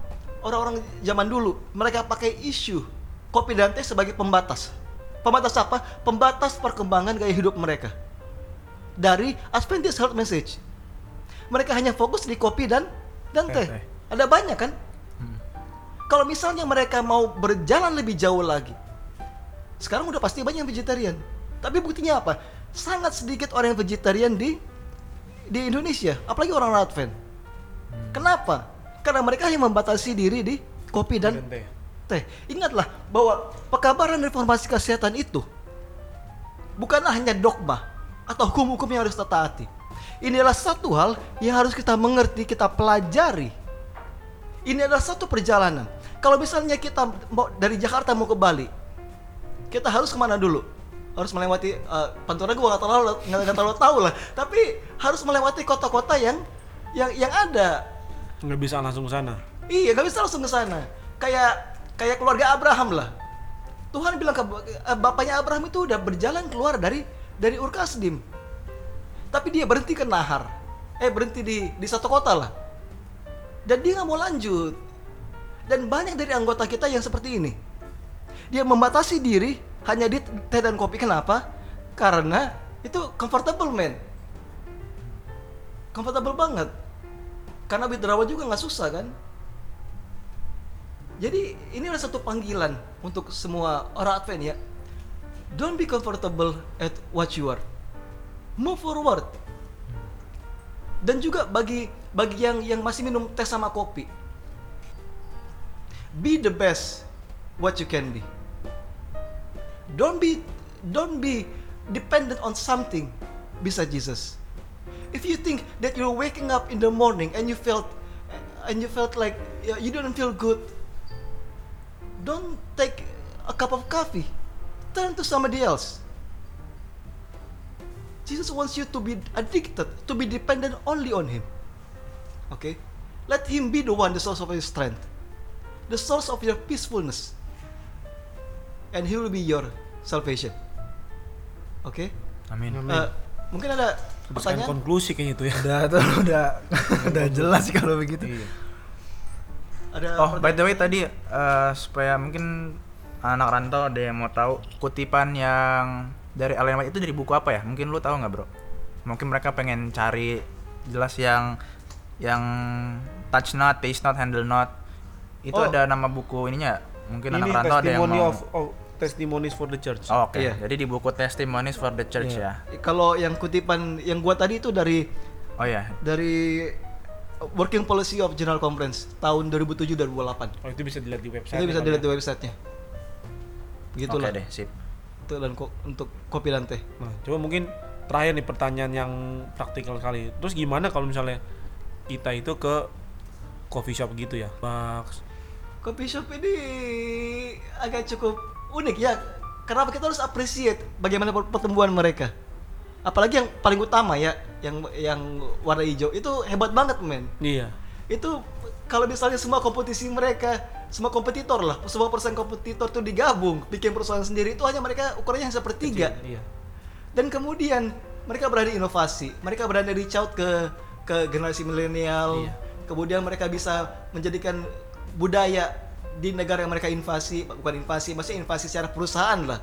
C: orang-orang zaman dulu mereka pakai isu kopi dan teh sebagai pembatas. Pembatas apa? Pembatas perkembangan gaya hidup mereka. Dari Adventist Health Message. Mereka hanya fokus di kopi dan dan
B: teh.
C: Ada banyak kan? Kalau misalnya mereka mau berjalan lebih jauh lagi, sekarang udah pasti banyak yang vegetarian. Tapi buktinya apa? Sangat sedikit orang yang vegetarian di di Indonesia, apalagi orang Advent. Kenapa? Karena mereka hanya membatasi diri di kopi dan
A: Dan teh.
C: teh. Ingatlah bahwa pekabaran reformasi kesehatan itu bukanlah hanya dogma atau hukum-hukum yang harus kita taati. Ini adalah satu hal yang harus kita mengerti, kita pelajari. Ini adalah satu perjalanan. Kalau misalnya kita mau dari Jakarta mau ke Bali, kita harus ke mana dulu? Harus melewati uh, Pantura gua nggak terlalu nggak nggak terlalu tahu lah. Tapi harus melewati kota-kota yang yang yang ada
A: Nggak bisa langsung ke sana.
C: Iya, gak bisa langsung ke sana. Kayak kayak keluarga Abraham lah. Tuhan bilang ke eh, bapaknya Abraham itu udah berjalan keluar dari dari Ur Kasdim. Tapi dia berhenti ke Nahar. Eh berhenti di di satu kota lah. Dan dia nggak mau lanjut. Dan banyak dari anggota kita yang seperti ini. Dia membatasi diri hanya di teh dan kopi. Kenapa? Karena itu comfortable man. Comfortable banget. Karena withdrawal juga nggak susah kan? Jadi ini adalah satu panggilan untuk semua orang Advent ya. Don't be comfortable at what you are. Move forward. Dan juga bagi bagi yang yang masih minum teh sama kopi. Be the best what you can be. Don't be don't be dependent on something besides Jesus. If you think that you're waking up in the morning and you felt and you felt like you didn't feel good, don't take a cup of coffee. Turn to somebody else. Jesus wants you to be addicted, to be dependent only on Him. Okay? Let Him be the one, the source of your strength, the source of your peacefulness, and He will be your salvation. Okay?
B: Amin.
A: Amin.
C: Eh, mungkin ada pertanyaan?
A: konklusi kayaknya itu ya.
B: Udah tuh udah udah jelas kalau begitu.
A: Iya.
C: Ada
B: Oh, by the way tadi eh, supaya mungkin anak rantau ada yang mau tahu kutipan yang dari Ellen White itu dari buku apa ya? Mungkin lu tahu nggak, Bro? Mungkin mereka pengen cari jelas yang yang touch not, taste not, handle not. Itu
C: Oh.
B: ada nama buku ininya. Mungkin
A: Ini
B: anak rantau ada yang mau.
A: of, of testimonies for the church.
B: Oh, Oke,
C: Iya.
B: jadi di buku Testimonies for the Church
A: Iya.
B: ya.
C: Kalau yang kutipan yang gua tadi itu dari
B: Oh ya,
C: dari Working Policy of General Conference tahun 2007 2008.
A: Oh itu bisa dilihat di website.
C: Itu bisa
A: ya,
C: dilihat di
A: Bang,
C: websitenya.
B: oke
C: Begitulah.
B: deh, sip.
C: Itu dan ko- untuk kopi dan teh.
A: ya. Nah, coba mungkin terakhir nih pertanyaan yang praktikal kali. Terus gimana kalau misalnya kita itu ke coffee shop gitu ya, Max?
C: Kopi shop ini agak cukup unik ya. Kenapa kita harus appreciate bagaimana per- pertumbuhan mereka? Apalagi yang paling utama ya, yang yang warna hijau itu hebat banget men.
A: Iya.
C: Itu kalau misalnya semua kompetisi mereka, semua kompetitor lah, semua persen kompetitor tuh digabung, bikin perusahaan sendiri itu hanya mereka ukurannya hanya sepertiga.
A: Iya.
C: Dan kemudian mereka berani inovasi, mereka berani reach out ke ke generasi milenial.
A: Iya.
C: Kemudian mereka bisa menjadikan budaya di negara yang mereka invasi, bukan invasi, maksudnya invasi secara perusahaan lah.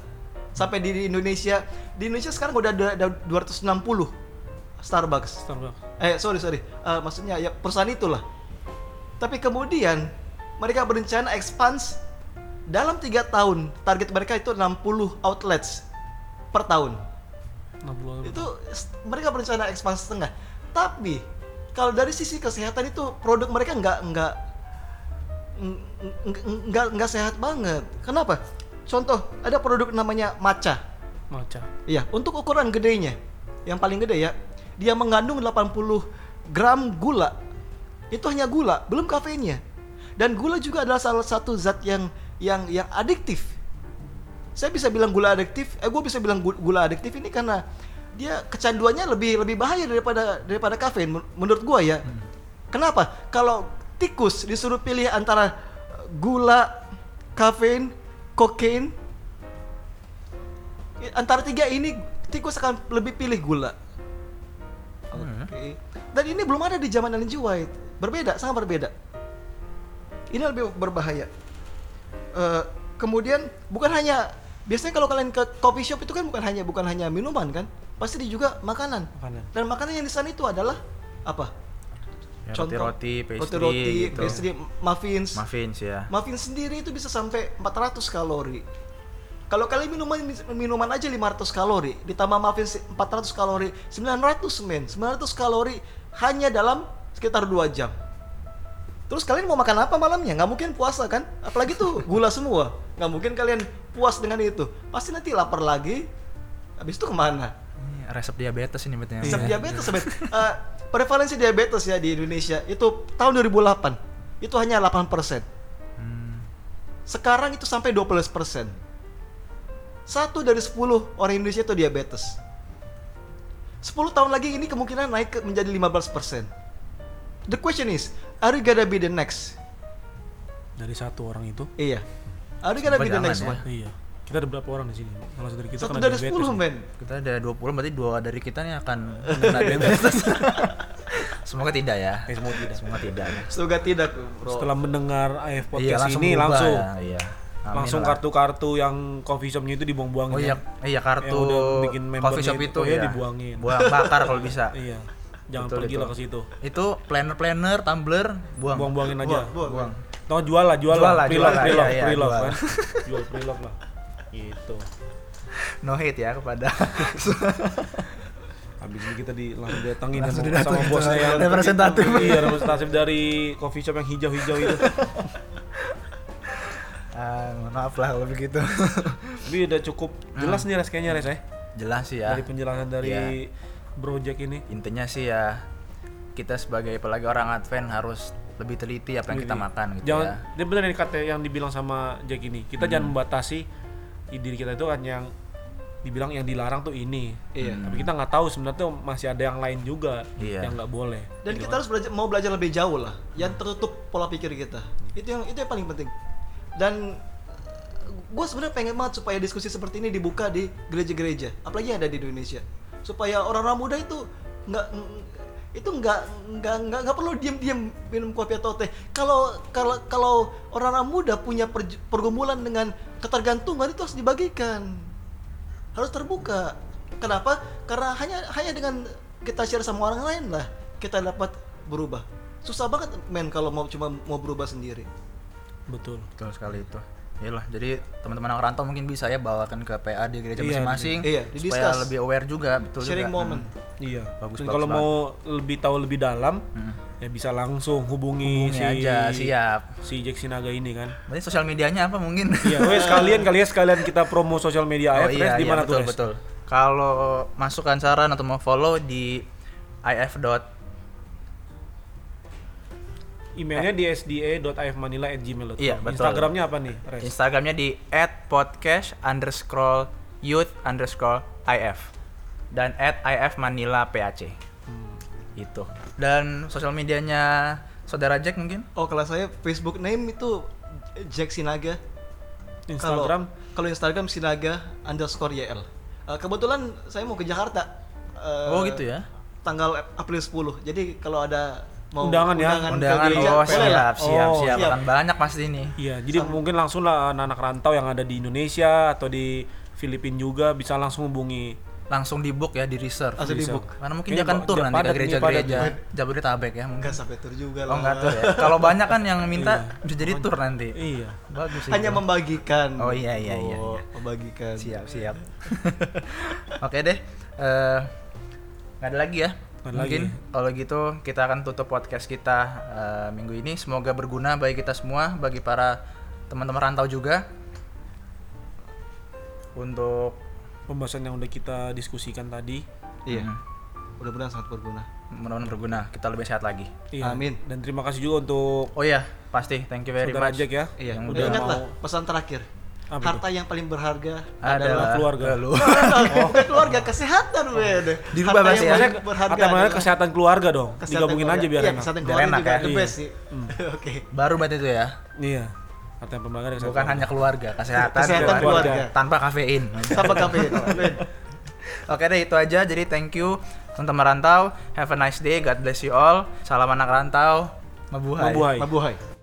C: Sampai di, Indonesia, di Indonesia sekarang udah ada, ada 260 Starbucks.
A: Starbucks.
C: Eh sorry sorry, Eh, maksudnya ya perusahaan itulah. Tapi kemudian mereka berencana expand dalam tiga tahun. Target mereka itu 60 outlets per tahun
A: 60
C: itu mereka berencana ekspansi setengah tapi kalau dari sisi kesehatan itu produk mereka nggak nggak ng- ng- nggak nggak sehat banget kenapa contoh ada produk namanya matcha
A: maca.
C: Iya, untuk ukuran gedenya yang paling gede ya, dia mengandung 80 gram gula. Itu hanya gula, belum kafeinnya. Dan gula juga adalah salah satu zat yang yang yang adiktif. Saya bisa bilang gula adiktif, eh gue bisa bilang gu- gula adiktif ini karena dia kecanduannya lebih lebih bahaya daripada daripada kafein men- menurut gua ya. Kenapa? Kalau tikus disuruh pilih antara gula, kafein, kokain, antara tiga ini tikus akan lebih pilih gula. Oke. Dan ini belum ada di zaman Ellen G. White. Berbeda, sangat berbeda. Ini lebih berbahaya. Eh, kemudian bukan hanya biasanya kalau kalian ke coffee shop itu kan bukan hanya bukan hanya minuman kan, pasti di juga makanan.
A: Makanan.
C: Dan makanan yang di sana itu adalah apa?
B: Ya,
C: Contoh,
B: roti-roti, pastry,
C: roti-roti,
B: gitu.
C: pastry, muffins.
B: Muffins ya.
C: Muffin sendiri itu bisa sampai 400 kalori. Kalau kalian minuman minuman aja 500 kalori, ditambah muffin se- 400 kalori, 900 men. 900 kalori hanya dalam sekitar 2 jam. Terus kalian mau makan apa malamnya? Nggak mungkin puasa kan? Apalagi tuh gula semua. Nggak mungkin kalian puas dengan itu. Pasti nanti lapar lagi. Habis itu ke mana?
B: Ini resep diabetes ini betulnya.
C: Resep diabetes, sobat. Eh, prevalensi diabetes ya di Indonesia itu tahun 2008 itu hanya 8%.
B: Hmm.
C: Sekarang itu sampai 12%. Satu dari 10 orang Indonesia itu diabetes. 10 tahun lagi ini kemungkinan naik ke menjadi 15%. The question is, are you gonna be the next?
A: Dari satu orang itu.
C: Iya. Are you gonna be the next
B: ya.
C: one?
A: Iya. Kita ada berapa orang di sini? Satu dari kita
C: Satu
A: kena
C: dari
A: diabetes
C: 10
A: nih.
C: men.
B: Kita ada 20 berarti dua dari kita nih akan kena diabetes. Semoga tidak ya.
A: Eh, semoga tidak.
B: Semoga tidak ya.
C: Semoga tidak, bro.
A: Setelah mendengar AF
B: Iya,
A: podcast ini
B: berubah
A: langsung
B: ya, Iya. Amin
A: langsung kartu-kartu yang coffee shopnya itu dibuang-buangin.
B: Oh iya, iya kartu
A: Yang udah bikin
B: coffee shop
A: itu,
B: itu
A: oh iya,
B: ya.
A: dibuangin.
B: Buang bakar kalau bisa.
A: Iya. Jangan
B: Betul
A: pergi
B: itu.
A: lah ke situ.
B: Itu planner-planner, tumbler, buang.
A: Buang-buangin aja.
C: Buang, buang.
A: Tau jual lah, jual,
B: Jual
A: lah,
B: jual lah,
A: pre-love,
B: iya, iya, jual.
A: kan. jual pre-love lah. Gitu.
B: No hate ya kepada
A: Habis ini kita di langsung datangin
B: Langsung
A: sama, sama bosnya yang
B: representatif.
A: Iya, representatif dari coffee shop yang hijau-hijau itu.
B: Mohon maaf lah kalau begitu.
A: Tapi udah cukup jelas nih res kayaknya res ya.
B: Jelas sih ya.
A: Dari penjelasan dari
B: Iya.
A: project ini.
B: Intinya sih ya kita sebagai apalagi orang Advent harus lebih teliti apa yang kita
A: Jadi,
B: makan gitu
A: jangan,
B: ya.
A: Dia benar yang kata yang dibilang sama Jack ini. Kita jangan membatasi diri kita itu kan yang dibilang yang dilarang tuh ini.
C: Iya.
A: Tapi kita nggak tahu sebenarnya tuh masih ada yang lain juga
B: Iya.
A: yang nggak boleh.
C: Dan kita harus belajar mau belajar lebih jauh lah. Yang tertutup pola pikir kita. Itu yang itu yang paling penting. Dan gue sebenarnya pengen banget supaya diskusi seperti ini dibuka di gereja-gereja, apalagi yang ada di Indonesia, supaya orang-orang muda itu nggak itu nggak nggak nggak nggak perlu diam-diam minum kopi atau teh. Kalau kalau kalau orang-orang muda punya pergumulan dengan ketergantungan itu harus dibagikan, harus terbuka. Kenapa? Karena hanya hanya dengan kita share sama orang lain lah kita dapat berubah. Susah banget men kalau mau cuma mau berubah sendiri.
A: Betul.
B: Betul sekali itu. Iyalah, jadi teman-teman orang rantau mungkin bisa ya bawakan ke PA di gereja
A: Iya,
B: masing-masing
C: iya,
B: supaya lebih aware juga, betul
C: Sharing
B: juga.
C: moment.
A: Iya.
B: Bagus,
A: Dan
B: bagus
A: kalau
B: banget.
A: mau lebih tahu lebih dalam,
B: Hmm.
A: ya bisa langsung hubungi,
B: Hubungi
A: si
B: aja, siap.
A: si Jack Sinaga ini kan.
B: Berarti sosial medianya apa mungkin?
A: Iya, wes sekalian kali ya sekalian kita promo sosial media
B: oh iya,
A: di
B: iya
A: mana
B: betul
A: tuh Res?
B: betul. Kalau masukkan saran atau mau follow di if
A: Emailnya di sda.afmanila@gmail.com.
B: Iya, betul.
A: Instagramnya apa nih, Res?
B: Instagramnya di @podcast underscore youth underscore if dan @if manila pac
A: Hmm.
B: itu dan sosial medianya saudara Jack mungkin
C: Oh kalau saya Facebook name itu Jack Sinaga.
A: Instagram
C: Kalau Instagram Sinaga underscore YL. Eh, kebetulan saya mau ke Jakarta. eh,
B: oh gitu ya
C: Tanggal April 10. Jadi kalau ada mau
A: Undangan ya?
B: undangan
C: gereja,
B: oh
C: boleh lah.
B: siap siap
A: Oh,
B: siap
C: siap.
B: akan banyak pasti ini
A: Iya, jadi mungkin langsung lah anak-anak rantau yang ada di Indonesia atau di Filipina juga bisa langsung hubungi.
B: langsung di book ya di reserve
C: Langsung di book.
B: karena mungkin dia akan
A: dia
B: nanti ke gereja-gereja Jabodetabek ya mungkin
C: Enggak sampai tur juga lah.
B: oh enggak tur ya kalau banyak kan yang minta bisa jadi tur nanti
A: Iya.
B: bagus sih
C: Hanya
B: itu.
C: membagikan.
B: Oh, iya, iya, iya,
C: Oh,
B: iya.
C: Membagikan.
B: siap siap oke deh eh nggak ada lagi ya Mungkin
A: lagi.
B: kalau gitu kita akan tutup podcast kita eh, minggu ini semoga berguna bagi kita semua bagi para teman-teman rantau juga untuk
A: Pembahasan yang udah kita diskusikan tadi
C: Iya.
B: Hmm.
C: Mudah-mudahan sangat berguna.
B: Mudah-mudahan berguna. Kita lebih sehat lagi.
A: Iya.
C: Amin.
A: Dan terima kasih juga untuk
B: Oh iya, pasti. Thank you very
A: saudara
B: much.
A: Jack ya.
C: Iya.
B: Yang
C: Udah
B: udah
A: mau-
C: pesan terakhir.
A: Apa
C: Harta yang paling berharga
B: Adalah
A: keluarga.
B: lu.
C: Bukan keluarga, kesehatan, men.
B: Dirubah
C: Harta
B: bahasa
C: yang
B: ya.
C: paling
A: Maksudnya
C: berharga
A: kata mana
C: adalah
A: kesehatan keluarga dong.
C: kesehatan
A: Digabungin
C: keluarga.
A: aja biar
C: iya,
A: enak.
C: kesehatan
B: Biar
C: keluarga
B: enak
C: juga
B: ya.
C: the
A: Iya.
C: best sih. Oke.
B: Baru berarti itu ya.
A: Iya. Harta yang paling berharga
B: Bukan hanya keluarga, kesehatan,
C: Kesehatan keluarga.
B: tanpa kafein.
C: Sama kafein.
B: Oke deh itu aja. Jadi thank you teman-teman rantau. Have a nice day. God bless you all. Salam anak rantau. Mabuhay.
A: Mabuhay.
C: Mabuhay.